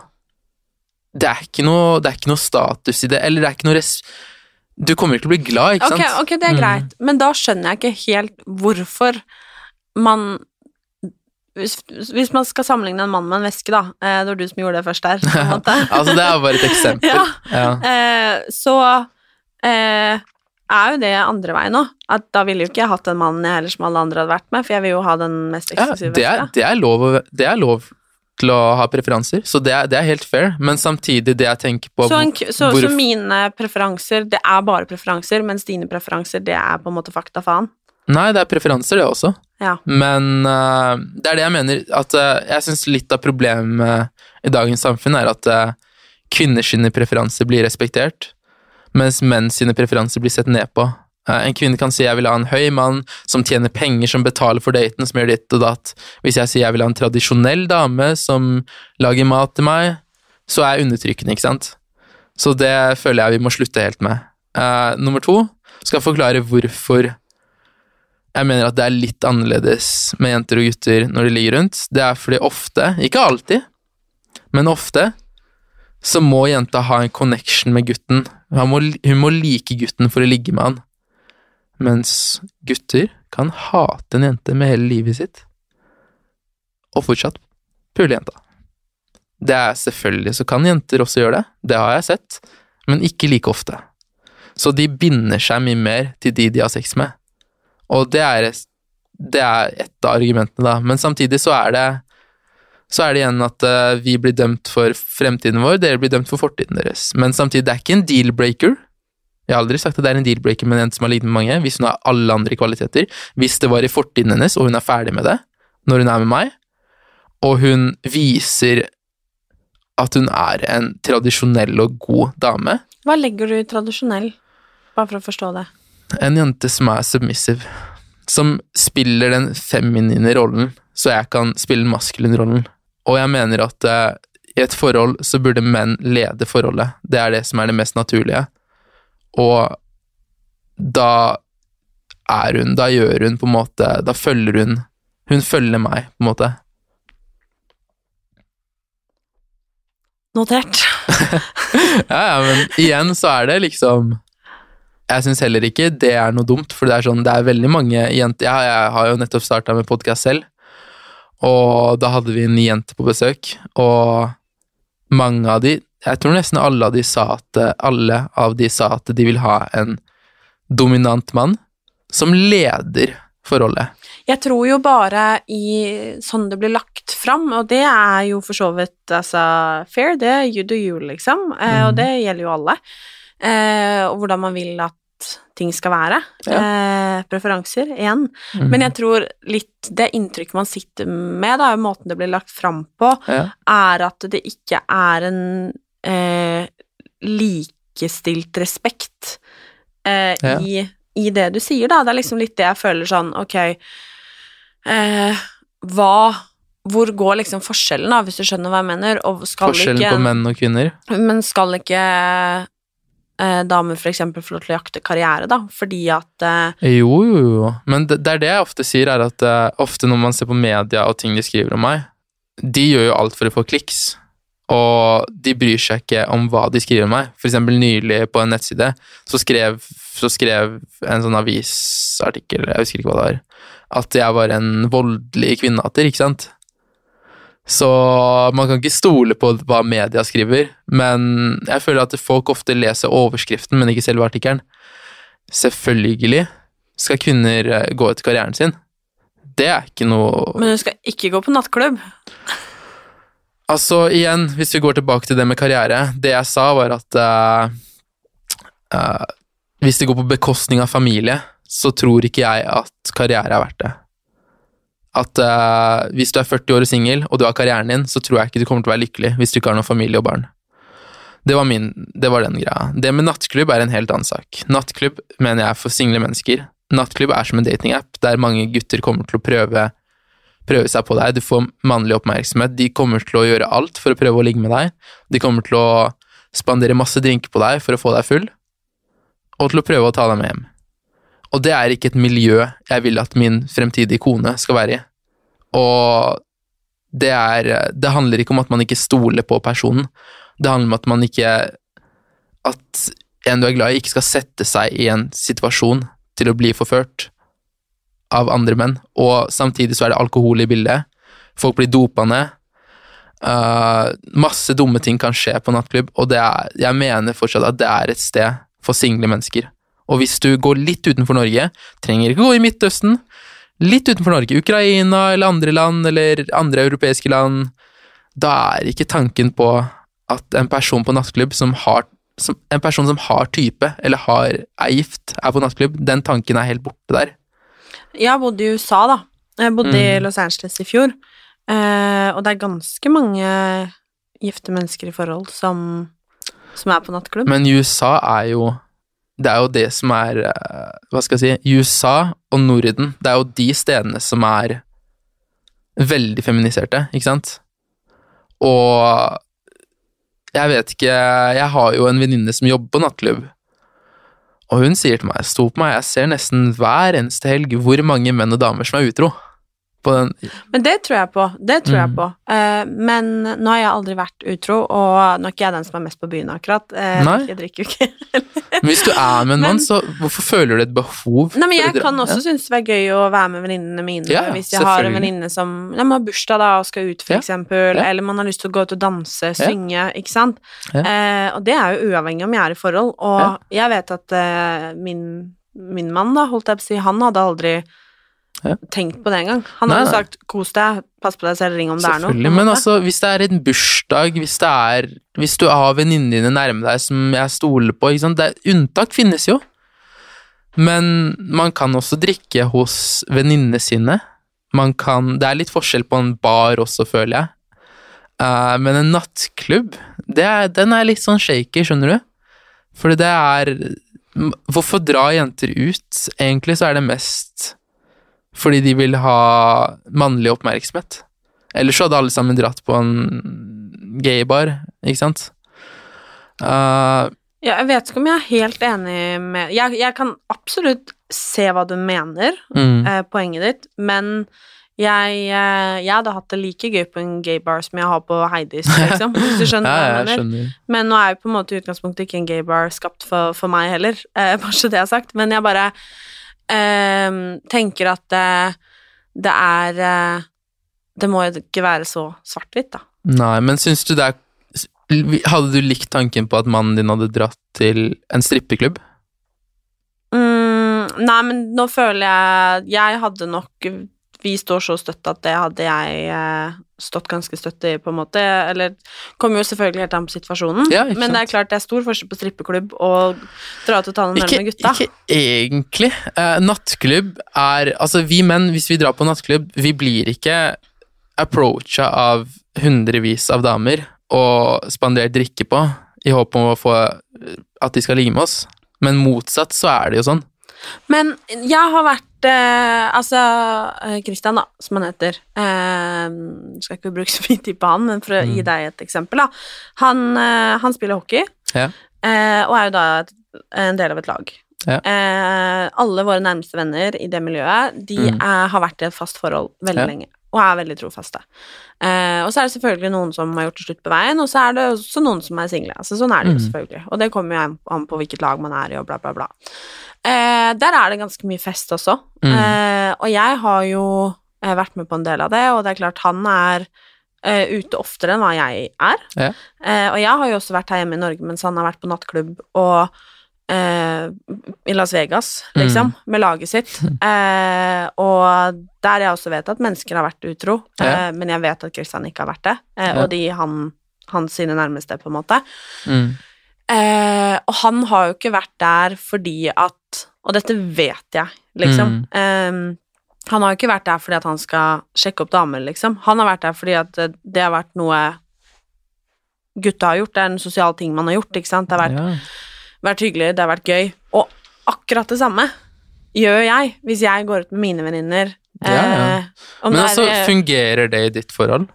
det er ikke noe, det er ikke noe status i det, eller det er ikke noe res... Du kommer ikke til å bli glad, ikke okay, sant? ok, det er Mm. greit, men da skjønner jeg ikke helt hvorfor man hvis, man skal sammenligne en mann med en veske, da eh, Det var du som gjorde det først der. *laughs* Altså, det er bare et eksempel. *laughs* Ja. Ja. Eh, så eh, er jo det andre veien òg. At da ville jo ikke jeg hatt den mannen jeg heller som alle andre hadde vært med, for jeg vil jo ha den mest Ja, eksklusive det, er, det, er lov, det er lov til å ha preferanser, så det er, det er helt fair, men samtidig det jeg tenker på Så, en, så, hvor- så mine preferanser, det er bare preferanser, mens dine preferanser, det er på en måte fakta faen. Nei, det er preferanser, det også. Ja. Men uh, det er det jeg mener, at uh, jeg syns litt av problemet i dagens samfunn er at uh, kvinners preferanser blir respektert, mens menn preferanser blir sett ned på. Uh, En kvinne kan si jeg vil ha en høy mann som tjener penger, som betaler for daten, som gjør ditt og datt. Hvis jeg sier jeg vil ha en tradisjonell dame som lager mat til meg, så er jeg undertrykkende, ikke sant? Så det føler jeg vi må slutte helt med. Eh, nummer to skal forklare hvorfor jeg mener at det er litt annerledes med jenter og gutter når de ligger rundt. Det er fordi ofte, ikke alltid, men ofte, så må jenta ha en connection med gutten. Hun må, hun må like gutten for å ligge med han. Mens gutter kan hate en jente med hele livet sitt, og fortsatt pule jenta. Det er selvfølgelig, så kan jenter også gjøre det, det har jeg sett, men ikke like ofte. Så de binder seg mye mer til de de har sex med. Og det er, det er et av argumentene, da. Men samtidig så er det så er det igjen at uh, vi blir dømt for fremtiden vår, dere blir dømt for fortiden deres. Men samtidig, det er ikke en deal-breaker. Jeg har aldri sagt at det er en deal-breaker med en som har lignet med mange, hvis hun har alle andre kvaliteter. Hvis det var i fortiden hennes, og hun er ferdig med det når hun er med meg, og hun viser at hun er en tradisjonell og god dame, Hva legger du i tradisjonell, bare for å forstå det? En jente som er submissive, som spiller den feminine rollen, så jeg kan spille den maskuline rollen. Og jeg mener at eh, i et forhold så burde menn lede forholdet. Det er det som er det mest naturlige. Og da er hun Da gjør hun på en måte Da følger hun Hun følger meg, på en måte. Notert. *laughs* ja, ja, men igjen så er det liksom Jeg syns heller ikke det er noe dumt, for det er sånn, det er veldig mange jenter Jeg, jeg har jo nettopp starta med podkast selv, og da hadde vi en jente på besøk, og mange av de Jeg tror nesten alle av de sa at alle av de sa at de vil ha en dominant mann som leder forholdet. Jeg tror jo bare i sånn det blir lagt fram, og det er jo for så vidt altså, fair, det er you do you, liksom, mm. og det gjelder jo alle. Eh, og hvordan man vil at ting skal være. Eh, preferanser, igjen. Mm. Men jeg tror litt det inntrykket man sitter med, da, måten det blir lagt fram på, Ja. er at det ikke er en eh, likestilt respekt eh, Ja. i, i det du sier, da. Det er liksom litt det jeg føler sånn, ok eh, Hva Hvor går liksom forskjellen, da, hvis du skjønner hva jeg mener? Og skal Forskjellen ikke, på menn og kvinner. Men skal ikke eh, damer for eksempel få lov til å jakte karriere, da? Fordi at eh, Jo, jo, jo. Men det, det er det jeg ofte sier, er at eh, ofte når man ser på media og ting de skriver om meg, de gjør jo alt for å få kliks. Og de bryr seg ikke om hva de skriver om meg. For eksempel nylig på en nettside så skrev, så skrev en sånn avisartikkel, jeg husker ikke hva det var, at jeg var en voldelig kvinnehater, ikke sant? Så man kan ikke stole på hva media skriver, men jeg føler at folk ofte leser overskriften, men ikke selve artikkelen. Selvfølgelig skal kvinner eh, gå etter karrieren sin. Det er ikke noe Men du skal ikke gå på nattklubb. Altså, igjen, hvis vi går tilbake til det med karriere Det jeg sa, var at uh, uh, hvis det går på bekostning av familie, så tror ikke jeg at karriere er verdt det. At uh, hvis du er 40 år og singel, og du har karrieren din, så tror jeg ikke du kommer til å være lykkelig hvis du ikke har noen familie og barn. Det var, min, det var den greia. Det med nattklubb er en helt annen sak. Nattklubb mener jeg er for single mennesker. Nattklubb er som en datingapp, der mange gutter kommer til å prøve prøve seg på deg, du får mannlig oppmerksomhet, de kommer til å gjøre alt for å prøve å ligge med deg, de kommer til å spandere masse drinker på deg for å få deg full, og til å prøve å ta deg med hjem. Og det er ikke et miljø jeg vil at min fremtidige kone skal være i. Og det er Det handler ikke om at man ikke stoler på personen, det handler om at man ikke At en du er glad i, ikke skal sette seg i en situasjon til å bli forført av andre menn, og samtidig så er det alkohol i bildet. Folk blir dopa ned. Uh, masse dumme ting kan skje på nattklubb, og er, jeg mener fortsatt at det er et sted for single mennesker. Og hvis du går litt utenfor Norge, trenger ikke gå i Midtøsten, litt utenfor Norge, Ukraina eller andre land eller andre europeiske land, da er ikke tanken på at en person på nattklubb som har som, en person som har type, eller har, er gift, er på nattklubb, den tanken er helt borte der. Jeg bodde i USA, da. Jeg bodde i Mm. Los Angeles i fjor. Eh, og det er ganske mange gifte mennesker i forhold som, som er på nattklubb. Men USA er jo Det er jo det som er eh, Hva skal jeg si USA og Norden, det er jo de stedene som er veldig feminiserte, ikke sant? Og jeg vet ikke Jeg har jo en venninne som jobber på nattklubb. Og hun sier til meg, sto på meg, jeg ser nesten hver eneste helg hvor mange menn og damer som er utro. Men det tror jeg på. Det tror jeg Mm. på. Uh, men nå har jeg aldri vært utro, og nå er ikke jeg den som er mest på byen akkurat. Uh. Jeg drikker jo ikke. men hvis du er med *laughs* en mann, så hvorfor føler du et behov? Nei, men jeg kan også Ja. synes det er gøy å være med venninnene mine. Ja, hvis jeg har en venninne som ja, man har bursdag da, og skal ut, for Ja. eksempel, eller man har lyst til å gå ut og danse, synge, ikke sant. Ja. Eh, og det er jo uavhengig om jeg er i forhold. Og jeg vet at min, min mann, da, holdt jeg på å si, han hadde aldri Ja. tenkt på det engang. Han har jo sagt 'kos deg, pass på deg selv, ring om det er noe'. Selvfølgelig, men altså, hvis det er en bursdag, hvis det er Hvis du har venninnene dine nærme deg som jeg stoler på, ikke sant det Unntak finnes jo. Men man kan også drikke hos venninnene sine. Man kan Det er litt forskjell på en bar også, føler jeg. Uh, men en nattklubb, det er, den er litt sånn shaky, skjønner du? Fordi det er Hvorfor dra jenter ut? Egentlig så er det mest fordi de vil ha mannlig oppmerksomhet. Ellers så hadde alle sammen dratt på en gaybar, ikke sant? Uh, Ja, jeg vet ikke om jeg er helt enig med Jeg, jeg kan absolutt se hva du mener, mm, eh, poenget ditt, men jeg, eh, jeg hadde hatt det like gøy på en gaybar som jeg har på Heidis, liksom, *laughs* hvis du skjønner hva jeg mener. skjønner. Men nå er jo på en måte i utgangspunktet ikke en gaybar skapt for, for meg heller, eh, *laughs* bare så det er sagt, men jeg bare tenker at det er eh, Det må jo ikke være så svart-hvitt, da. Nei, men syns du det er Hadde du likt tanken på at mannen din hadde dratt til en strippeklubb? Mm, nei, men nå føler jeg Jeg hadde nok Vi står så støtt at det hadde jeg eh, stått ganske støtt i, på en måte. Eller kommer jo selvfølgelig helt an på situasjonen, Ja, men det er klart det er stor forskjell på strippeklubb og dra ut og ta noen øl med gutta. ikke egentlig. Eh, nattklubb er Altså, vi menn, hvis vi drar på nattklubb, vi blir ikke approacha av hundrevis av damer og spandert drikke på i håp om å få at de skal ligge med oss. Men motsatt så er det jo sånn. Men jeg har vært eh, Altså, eh, Christian, da, som han heter eh, Skal ikke bruke så mye tid på han, men for å Mm. gi deg et eksempel, da. Han, eh, han spiller hockey, Ja. eh, og er jo da et, en del av et lag. Ja. Eh, alle våre nærmeste venner i det miljøet, de Mm. er, har vært i et fast forhold veldig Ja. lenge, og er veldig trofaste. Eh, og så er det selvfølgelig noen som har gjort det slutt på veien, og så er det også noen som er single. Altså, sånn er det jo Mm. selvfølgelig. Og det kommer jo an på hvilket lag man er i, og bla, bla, bla. Eh, der er det ganske mye fest også. Mm. Eh, og jeg har jo eh, vært med på en del av det, og det er klart han er eh, ute oftere enn hva jeg er. Ja. Eh, og jeg har jo også vært her hjemme i Norge mens han har vært på nattklubb og eh, i Las Vegas, liksom, med laget sitt. *laughs* Eh, og der jeg også vet at mennesker har vært utro, eh, men jeg vet at Kristian ikke har vært det. Eh, Ja. Og de han, hans sine nærmeste, på en måte. Mm. Eh, og han har jo ikke vært der fordi at Og dette vet jeg, liksom. Eh, han har jo ikke vært der fordi at han skal sjekke opp damer, liksom. Han har vært der fordi at eh, det har vært noe gutta har gjort. Det er en sosial ting man har gjort, ikke sant. Det har vært, Ja. vært hyggelig, det har vært gøy. Og akkurat det samme gjør jeg hvis jeg går ut med mine venninner. Ja, ja. Eh, Men altså, er, eh, fungerer det i ditt forhold?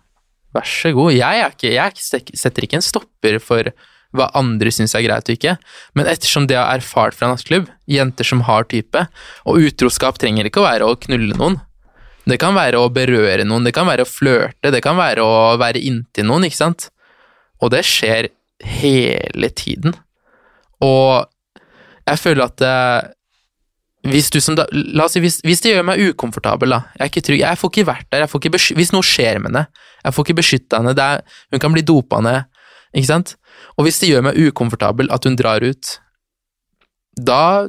Vær så god. Jeg, er ikke, jeg er setter ikke en stopper for hva andre syns er greit og ikke, men ettersom det jeg har erfart fra nattklubb, jenter som har type, og utroskap trenger ikke å være å knulle noen. Det kan være å berøre noen, det kan være å flørte, det kan være å være inntil noen, ikke sant? Og det skjer hele tiden. Og jeg føler at det, hvis du som da, la oss si, hvis, hvis det gjør meg ukomfortabel, da, jeg er ikke trygg, jeg får ikke vært der, ikke besky, hvis noe skjer med henne, jeg får ikke beskytta henne, er, hun kan bli dopa ned, ikke sant? Og hvis det gjør meg ukomfortabel at hun drar ut, da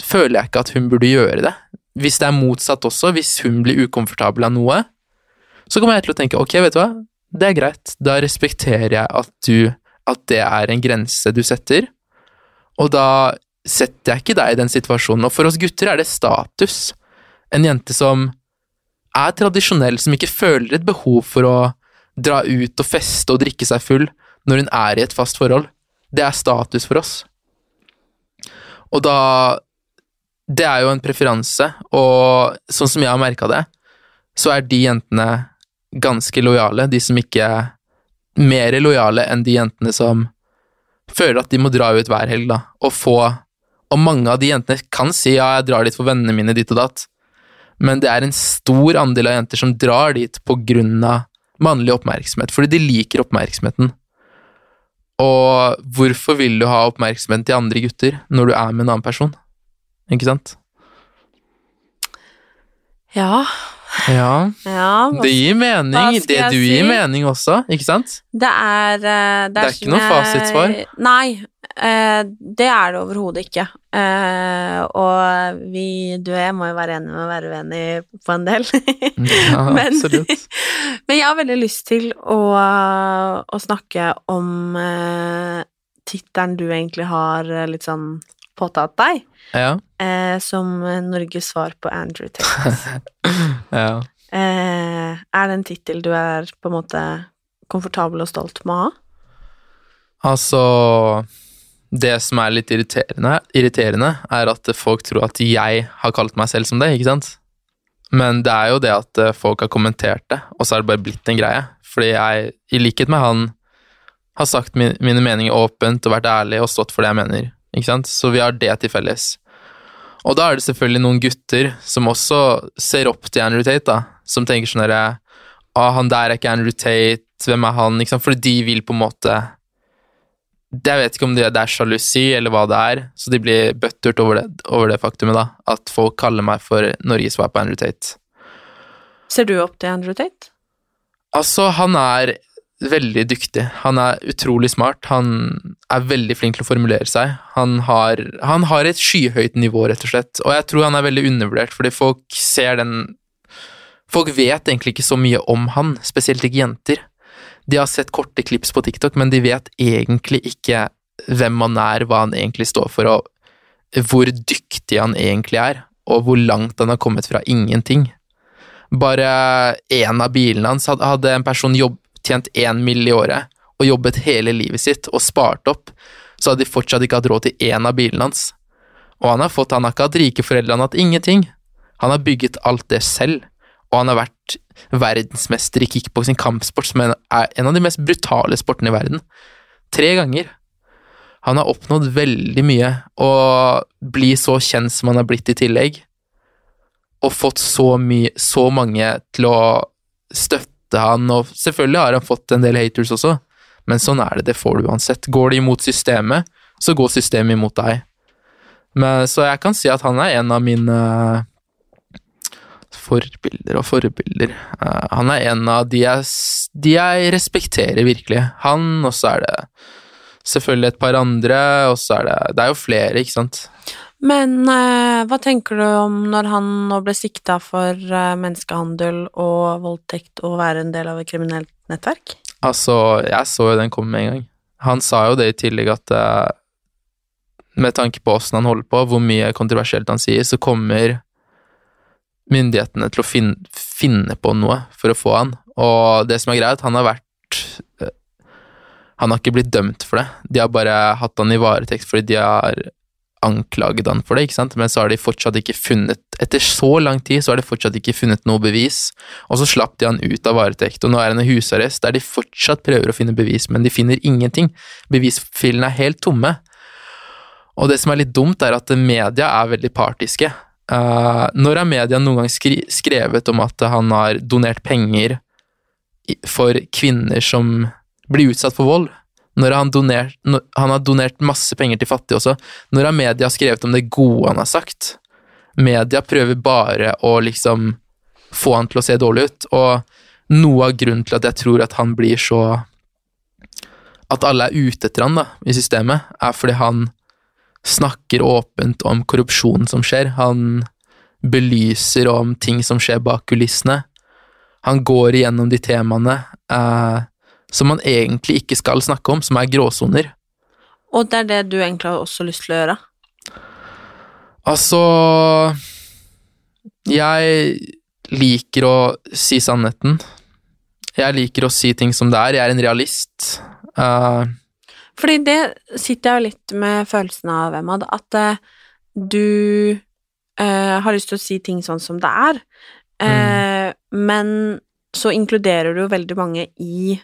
føler jeg ikke at hun burde gjøre det. Hvis det er motsatt også, hvis hun blir ukomfortabel av noe, så kommer jeg til å tenke, ok, vet du hva, det er greit, da respekterer jeg at du, at det er en grense du setter, og da setter jeg ikke deg i den situasjonen. Og for oss gutter er det status. En jente som er tradisjonell, som ikke føler et behov for å dra ut og feste og drikke seg full når hun er i et fast forhold. Det er status for oss. Og da Det er jo en preferanse, og sånn som jeg har merka det, så er de jentene ganske lojale, de som ikke er mer lojale enn de jentene som føler at de må dra ut hver helg, da, og få Og mange av de jentene kan si ja, jeg drar dit for vennene mine, ditt og datt, men det er en stor andel av jenter som drar dit på grunn av mannlig oppmerksomhet, fordi de liker oppmerksomheten. Og hvorfor vil du ha oppmerksomhet til andre gutter når du er med en annen person? Ikke sant? Ja. Ja, ja det gir mening. Det du si? gir mening også, ikke sant? Det er Det er, Det er ikke noe jeg- fasitsvar. Nei, eh, det er det overhodet ikke. Eh, og vi, du og jeg, må jo være enige med å være uenige på en del. *laughs* Ja, *laughs* Men- absolutt. *laughs* Men jeg har veldig lyst til å, å snakke om tittelen du egentlig har eh, litt sånn påtatt deg, Ja. eh, som Norges svar på Andrew Tate. *laughs* ja. Eh, er det en tittel du er på en måte komfortabel og stolt med å ha? Altså Det som er litt irriterende, irriterende, er at folk tror at jeg har kalt meg selv som det, ikke sant? Men det er jo det at eh, folk har kommentert det, og så er det bare blitt en greie. Fordi jeg, i likhet med han, har sagt min, mine meninger åpent og vært ærlig og stått for det jeg mener. Ikke sant? Så vi har det til felles. Og da er det selvfølgelig noen gutter som også ser opp til Andrew Tate, da. Som tenker sånn herre ah, han der er ikke Andrew Tate, hvem er han? Ikke sant? Fordi de vil på en måte Jeg vet ikke om det, det er sjalusi eller hva det er, så de blir buttert over det, over det faktumet, da. At folk kaller meg for Norges svar på Andrew Tate. Ser du opp til Andrew Tate? Altså, han er veldig dyktig. Han er utrolig smart. Han er veldig flink til å formulere seg. Han har, han har et skyhøyt nivå, rett og slett. Og jeg tror han er veldig undervurdert, fordi folk ser den Folk vet egentlig ikke så mye om han, spesielt ikke jenter. De har sett korte klips på TikTok, men de vet egentlig ikke hvem han er, hva han egentlig står for, og hvor dyktig han egentlig er, og hvor langt han har kommet fra ingenting. Bare én av bilene hans hadde en person jobb, tjent én mill. i året og jobbet hele livet sitt og spart opp, så hadde de fortsatt ikke hatt råd til én av bilene hans. Og han har fått, han har ikke hatt rike foreldre, han har hatt ingenting. Han har bygget alt det selv, og han har vært verdensmester i kickboksing, kampsport, som er en av de mest brutale sportene i verden. Tre ganger. Han har oppnådd veldig mye, og blir så kjent som han har blitt i tillegg, og fått så mye, så mange til å støtte han, og selvfølgelig har han fått en del haters også, men sånn er det, det får du uansett. Går det imot systemet, så går systemet imot deg. Men, så jeg kan si at han er en av mine forbilder og forbilder. Uh, han er en av de jeg, de jeg respekterer virkelig. Han, og så er det selvfølgelig et par andre, og så er det Det er jo flere, ikke sant. Men uh, hva tenker du om når han nå ble sikta for uh, menneskehandel og voldtekt og være en del av et kriminelt nettverk? Altså, jeg så jo den komme med en gang. Han sa jo det i tillegg at med tanke på åssen han holder på, hvor mye kontroversielt han sier, så kommer myndighetene til å finne, finne, på noe for å få han. Og det som er greit, han har vært eh, Han har ikke blitt dømt for det. De har bare hatt han i varetekt fordi de har anklaget han for det, ikke sant? men så har de fortsatt ikke funnet Etter så lang tid så har de fortsatt ikke funnet noe bevis, og så slapp de han ut av varetekt, og nå er han i husarrest der de fortsatt prøver å finne bevis, men de finner ingenting. Bevisfilene er helt tomme. Og det som er litt dumt, er at media er veldig partiske. Uh, når har media noen gang skri skrevet om at han har donert penger for kvinner som blir utsatt for vold? Når han, doner, når, han har donert masse penger til fattige også. Når har media skrevet om det gode han har sagt? Media prøver bare å liksom få han til å se dårlig ut, og noe av grunnen til at jeg tror at han blir så At alle er ute etter han da, i systemet, er fordi han snakker åpent om korrupsjon som skjer. Han belyser om ting som skjer bak kulissene. Han går igjennom de temaene eh, som man egentlig ikke skal snakke om, som er gråsoner. Og det er det du egentlig har også lyst til å gjøre? Altså Jeg liker å si sannheten. Jeg liker å si ting som det er. Jeg er en realist. Uh, fordi det sitter jeg jo litt med følelsen av, Emad, at uh, du uh, har lyst til å si ting sånn som det er, mm. men så inkluderer du jo veldig mange i,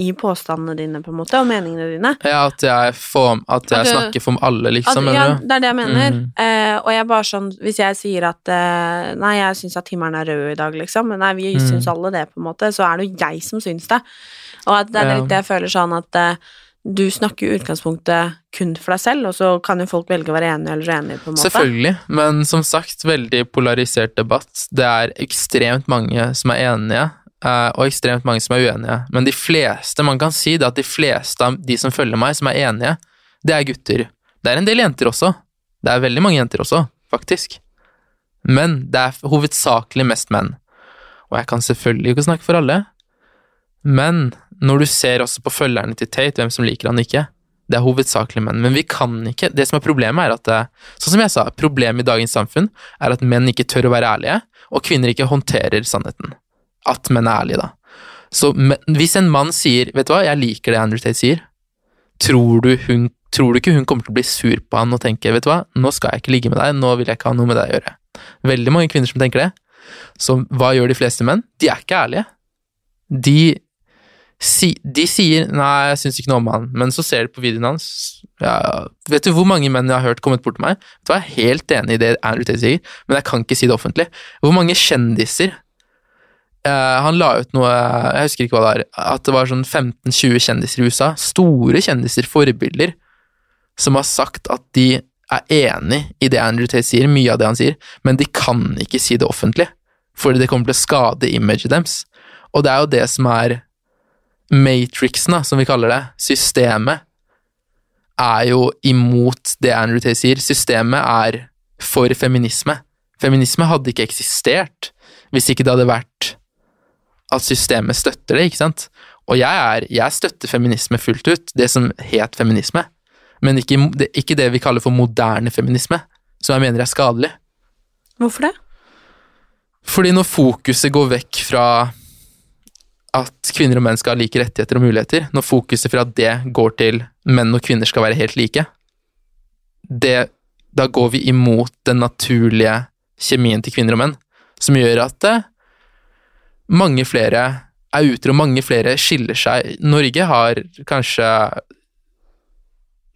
i påstandene dine, på en måte, og meningene dine. Ja, at jeg, får, at jeg du, snakker for alle, liksom. At, ja, det er det jeg mener. Mm. og jeg bare sånn, hvis jeg sier at nei, jeg syns at himmelen er rød i dag, liksom, nei, vi mm. syns alle det, på en måte, så er det jo jeg som syns det. Og at det er litt det jeg føler sånn at du snakker i utgangspunktet kun for deg selv, og så kan jo folk velge å være enige eller uenige, på en måte. Selvfølgelig, men som sagt, veldig polarisert debatt. Det er ekstremt mange som er enige, og ekstremt mange som er uenige. Men de fleste, man kan si det at de fleste av de som følger meg, som er enige, det er gutter. Det er en del jenter også. Det er veldig mange jenter også, faktisk. Men det er hovedsakelig mest menn. Og jeg kan selvfølgelig ikke snakke for alle, men når du ser også på følgerne til Tate, hvem som liker han ikke, det er hovedsakelig menn. Men vi kan ikke Det som er problemet, er at Sånn som jeg sa, problemet i dagens samfunn er at menn ikke tør å være ærlige, og kvinner ikke håndterer sannheten. At menn er ærlige, da. Så men, hvis en mann sier 'Vet du hva, jeg liker det Andrew Tate sier', tror du, hun, tror du ikke hun kommer til å bli sur på han og tenke 'Vet du hva, nå skal jeg ikke ligge med deg, nå vil jeg ikke ha noe med deg å gjøre'? Veldig mange kvinner som tenker det. Så hva gjør de fleste menn? De er ikke ærlige. De si, de sier 'nei, jeg syns ikke noe om han', men så ser de på videoen hans ja, Vet du hvor mange menn jeg har hørt kommet bort til meg? Jeg er helt enig i det Andrew Tate sier, men jeg kan ikke si det offentlig. Hvor mange kjendiser Han la ut noe, jeg husker ikke hva det er, at det var sånn 15-20 kjendiser i USA, store kjendiser, forbilder, som har sagt at de er enig i det Andrew Tate sier, mye av det han sier, men de kan ikke si det offentlig, fordi det kommer til å skade imaget deres. Og det er jo det som er matrixen, da, som vi kaller det, systemet, er jo imot det Andrew Tate sier. Systemet er for feminisme. Feminisme hadde ikke eksistert hvis ikke det hadde vært at systemet støtter det, ikke sant? Og jeg, er, jeg støtter feminisme fullt ut, det som het feminisme, men ikke, det, ikke det vi kaller for moderne feminisme, som jeg mener er skadelig. Hvorfor det? Fordi når fokuset går vekk fra at kvinner og menn skal ha like rettigheter og muligheter, når fokuset fra det går til menn og kvinner skal være helt like, det, da går vi imot den naturlige kjemien til kvinner og menn, som gjør at eh, mange flere er utro, mange flere skiller seg. Norge har kanskje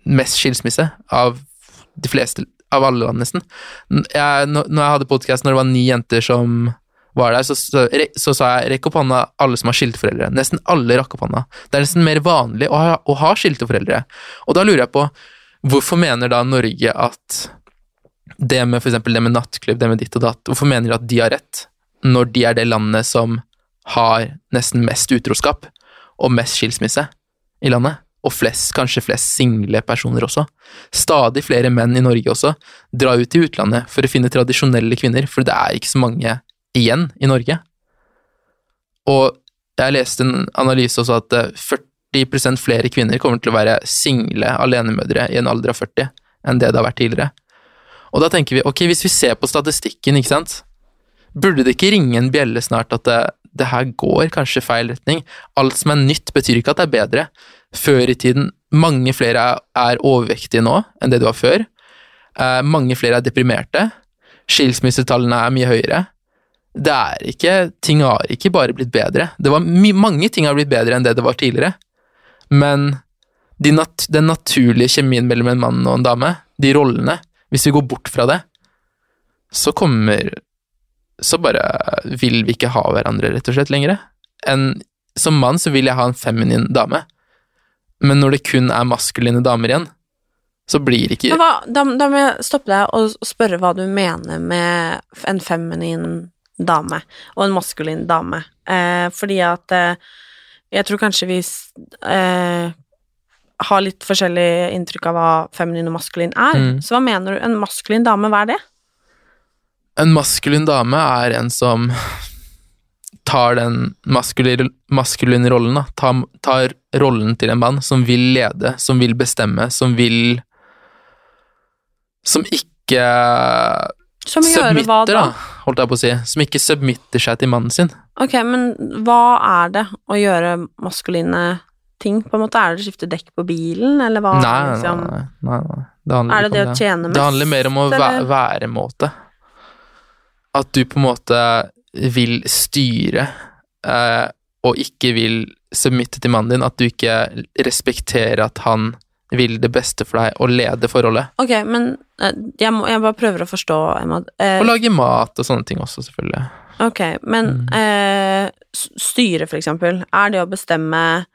mest skilsmisse av de fleste, av alle land, nesten. Jeg, når jeg hadde podkast når det var ni jenter som var der, så, så, så sa jeg rekk opp hånda alle som har skilte foreldre. Nesten alle rakk opp hånda. Det er nesten mer vanlig å ha, å ha skilte foreldre. Og da lurer jeg på, hvorfor mener da Norge at det med eksempel det med nattklubb, det med ditt og datt, hvorfor mener de at de har rett, når de er det landet som har nesten mest utroskap og mest skilsmisse i landet? Og flest, kanskje flest single personer også. Stadig flere menn i Norge også drar ut til utlandet for å finne tradisjonelle kvinner, for det er ikke så mange igjen i Norge. Og jeg leste en analyse også at 40% flere kvinner kommer til å være single alenemødre i en alder av 40 enn det det har vært tidligere. Og da tenker vi, ok, hvis vi ser på statistikken, ikke sant, burde det ikke ringe en bjelle snart at det, det her går kanskje feil retning? Alt som er nytt, betyr ikke at det er bedre. Før i tiden, mange flere er overvektige nå enn det du var før. Eh, mange flere er deprimerte. Skilsmissetallene er mye høyere. Det er ikke Ting har ikke bare blitt bedre. Det var mange ting har blitt bedre enn det det var tidligere. Men de nat den naturlige kjemien mellom en mann og en dame, de rollene, hvis vi går bort fra det, så kommer Så bare vil vi ikke ha hverandre, rett og slett, lenger. En, som mann så vil jeg ha en feminin dame, men når det kun er maskuline damer igjen, så blir det ikke hva, da, da, må jeg stoppe deg og spørre hva du mener med en feminin dame og en maskulin dame. Eh, fordi at eh, jeg tror kanskje vi eh, har litt forskjellig inntrykk av hva feminin og maskulin er. Mm. Så hva mener du? En maskulin dame, hva er det? En maskulin dame er en som tar den maskuline, maskuline rollen, da. Tar, tar rollen til en mann som vil lede, som vil bestemme, som vil Som ikke Som gjør hva da? da, holdt jeg på å si. Som ikke submitter seg til mannen sin. Ok, men hva er det å gjøre maskuline ting, på en måte? Er det å skifte dekk på bilen, eller hva? Nei, liksom? nei, nei, nei. Det handler Er det det om å tjene mest? Det handler mer om å være, være væremåte. At du på en måte vil styre, eh, og ikke vil submitte til mannen din. At du ikke respekterer at han vil det beste for deg, og leder forholdet. Ok, men eh, jeg, må, jeg bare prøver å forstå, Emma. Eh, Og lage mat og sånne ting også, selvfølgelig. ok, men Mm. eh, styre, for eksempel. Er det å bestemme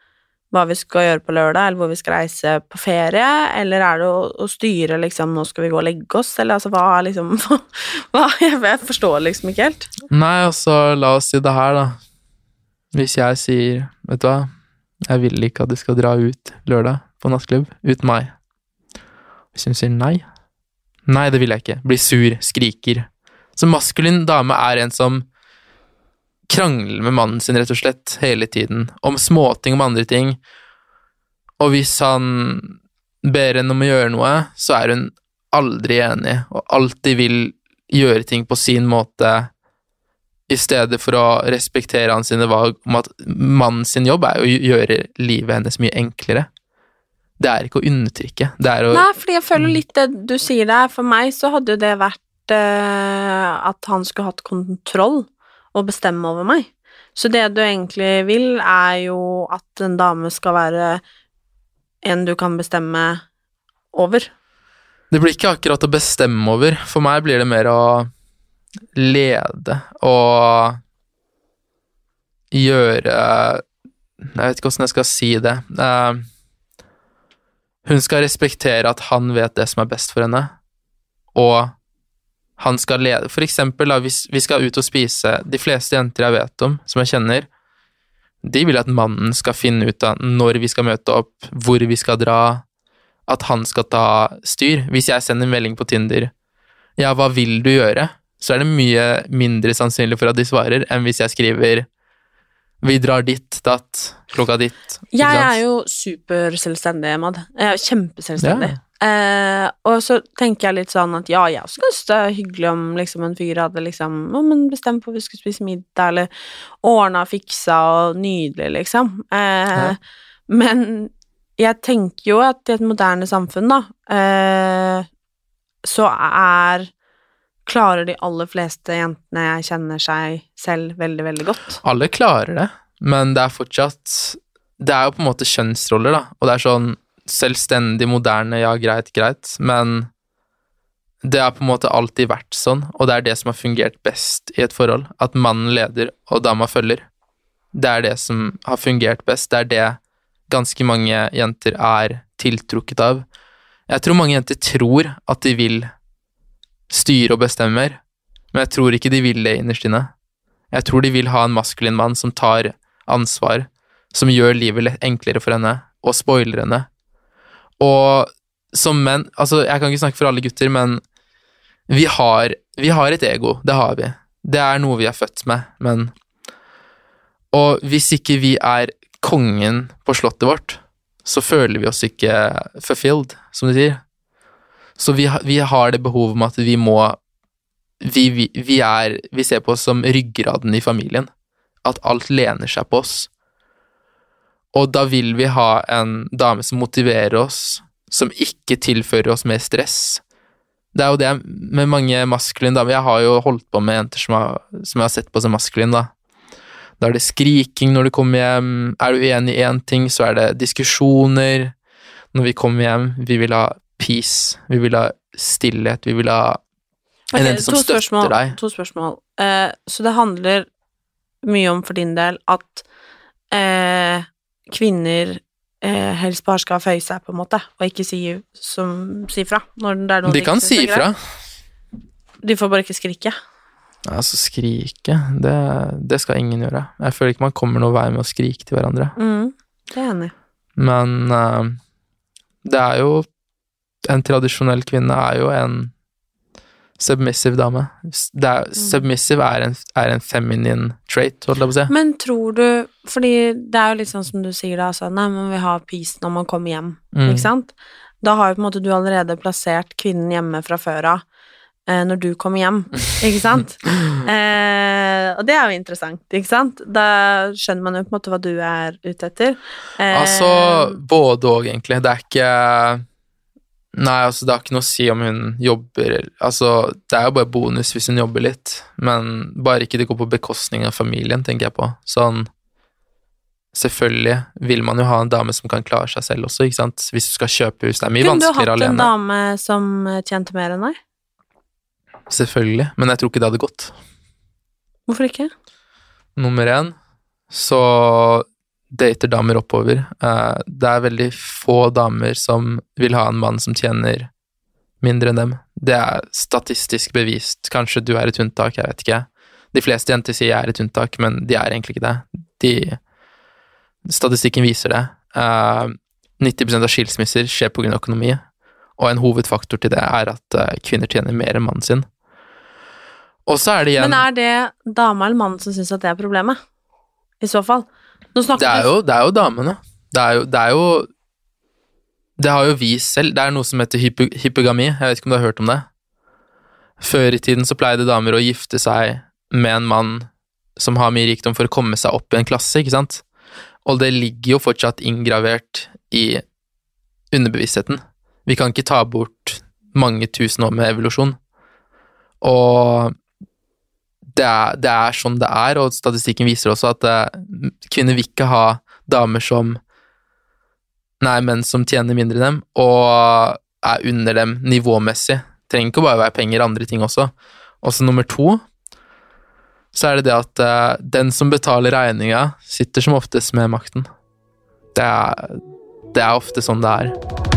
hva vi skal gjøre på lørdag, eller hvor vi skal reise på ferie, eller er det å, å styre liksom 'nå skal vi gå og legge oss', eller altså hva er liksom *laughs* hva, jeg, forstår liksom ikke helt. Nei, altså, la oss si det her, da. Hvis jeg sier, vet du hva, jeg vil ikke at du skal dra ut lørdag på nattklubb uten meg. Hvis hun sier nei, nei, det vil jeg ikke. Blir sur, skriker. Så maskulin dame er en som krangler med mannen sin, rett og slett, hele tiden. Om småting, om andre ting. Og hvis han ber henne om å gjøre noe, så er hun aldri enig, og alltid vil gjøre ting på sin måte, i stedet for å respektere hans valg om at mannen sin jobb er å gjøre livet hennes mye enklere. Det er ikke å undertrykke, det er å Nei, fordi jeg føler litt det du sier der. For meg så hadde jo det vært uh, at han skulle hatt kontroll og bestemme over meg. Så det du egentlig vil, er jo at en dame skal være en du kan bestemme over. Det blir ikke akkurat å bestemme over. For meg blir det mer å lede og gjøre Jeg vet ikke hvordan jeg skal si det. Eh, hun skal respektere at han vet det som er best for henne, og han skal lede For eksempel, da, hvis vi skal ut og spise De fleste jenter jeg vet om, som jeg kjenner, de vil at mannen skal finne ut av når vi skal møte opp, hvor vi skal dra, at han skal ta styr. Hvis jeg sender en melding på Tinder ja, hva vil du gjøre? så er det mye mindre sannsynlig for at de svarer, enn hvis jeg skriver vi drar dit, datt, klokka ditt. Jeg er jo superselvstendig, Mad. Jeg er kjempeselvstendig. Ja. Eh, og så tenker jeg litt sånn at ja, jeg også synes det er hyggelig om liksom, en fyr hadde liksom «Å, men bestemt på at vi skulle spise middag, eller ordna og fiksa og nydelig, liksom. Eh, Ja. Men jeg tenker jo at i et moderne samfunn, da, eh, så er Klarer de aller fleste jentene jeg kjenner seg selv veldig, veldig godt. Alle klarer det, men det er fortsatt Det er jo på en måte kjønnsroller, da, og det er sånn selvstendig, moderne, ja, greit, greit, men det har på en måte alltid vært sånn, og det er det som har fungert best i et forhold, at mannen leder og dama følger. Det er det som har fungert best, det er det ganske mange jenter er tiltrukket av. Jeg tror mange jenter tror at de vil styre og bestemme mer, men jeg tror ikke de vil det innerst inne. Jeg tror de vil ha en maskulin mann som tar ansvar, som gjør livet enklere for henne, og spoiler henne. Og som menn Altså, jeg kan ikke snakke for alle gutter, men vi har, vi har et ego. Det har vi. Det er noe vi er født med, men Og hvis ikke vi er kongen på slottet vårt, så føler vi oss ikke fulfilled, som de sier. Så vi, vi har det behovet med at vi må vi, vi, vi, er, vi ser på oss som ryggraden i familien. At alt lener seg på oss. Og da vil vi ha en dame som motiverer oss, som ikke tilfører oss mer stress. Det er jo det med mange maskuline damer Jeg har jo holdt på med jenter som, har, som jeg har sett på som maskuline, da. Da er det skriking når du kommer hjem. Er du uenig i én ting, så er det diskusjoner. Når vi kommer hjem, vi vil ha peace, vi vil ha stillhet, vi vil ha en jente jente som støtter spørsmål, deg. To spørsmål. Eh, så det handler mye om for din del at eh, kvinner eh, helst bare skal føye seg, på en måte, og ikke si, som, si fra. Når det er noe De kan si ifra. De får bare ikke skrike. Altså, skrike, det, det skal ingen gjøre. Jeg føler ikke man kommer noen vei med å skrike til hverandre. Mm, det er enig. Men uh, det er jo En tradisjonell kvinne er jo en submissive dame. Er, Submissive er en, er en feminine trait, holdt jeg på å si. Men tror du Fordi det er jo litt sånn som du sier da, altså, nei, man vil ha peace når man kommer hjem, Mm. ikke sant? Da har jo på en måte du allerede plassert kvinnen hjemme fra før av eh, når du kommer hjem, *laughs* ikke sant? eh, og det er jo interessant, ikke sant? Da skjønner man jo på en måte hva du er ute etter. Eh, Altså, både og, egentlig. Det er ikke Nei, altså, det har ikke noe å si om hun jobber Altså, det er jo bare bonus hvis hun jobber litt, men bare ikke det går på bekostning av familien, tenker jeg på. Sånn Selvfølgelig vil man jo ha en dame som kan klare seg selv også, ikke sant? Hvis du skal kjøpe hus. Det er mye vanskeligere alene. Kunne du hatt en dame som eh, tjente mer enn deg? Selvfølgelig, men jeg tror ikke det hadde gått. Hvorfor ikke? Nummer én, så dater damer oppover. Eh, Det er veldig få damer som vil ha en mann som tjener mindre enn dem. Det er statistisk bevist. Kanskje du er et unntak, jeg vet ikke. De fleste jenter sier jeg er et unntak, men de er egentlig ikke det. De, statistikken viser det. Eh, 90% av skilsmisser skjer av økonomi, og en hovedfaktor til det er at eh, kvinner tjener mer enn mannen sin. Og så er det igjen Men er det dama eller mannen som syns at det er problemet? I så fall. Nå snakker Det er jo, det er jo damene. Det er jo, det er jo Det har jo vi selv. Det er noe som heter hypo, hypogami. Jeg vet ikke om du har hørt om det? Før i tiden så pleide damer å gifte seg med en mann som har mye rikdom for å komme seg opp i en klasse, ikke sant? Og det ligger jo fortsatt inngravert i underbevisstheten. Vi kan ikke ta bort mange tusen år med evolusjon. Og det er, det er sånn det er, og statistikken viser også at det, kvinner vil ikke ha damer som Nei, menn som tjener mindre enn dem, og er under dem nivåmessig. Trenger ikke bare være penger, andre ting også. Og så nummer to, så er det det at uh, den som betaler regninga, sitter som oftest med makten. Det er, det er ofte sånn det er.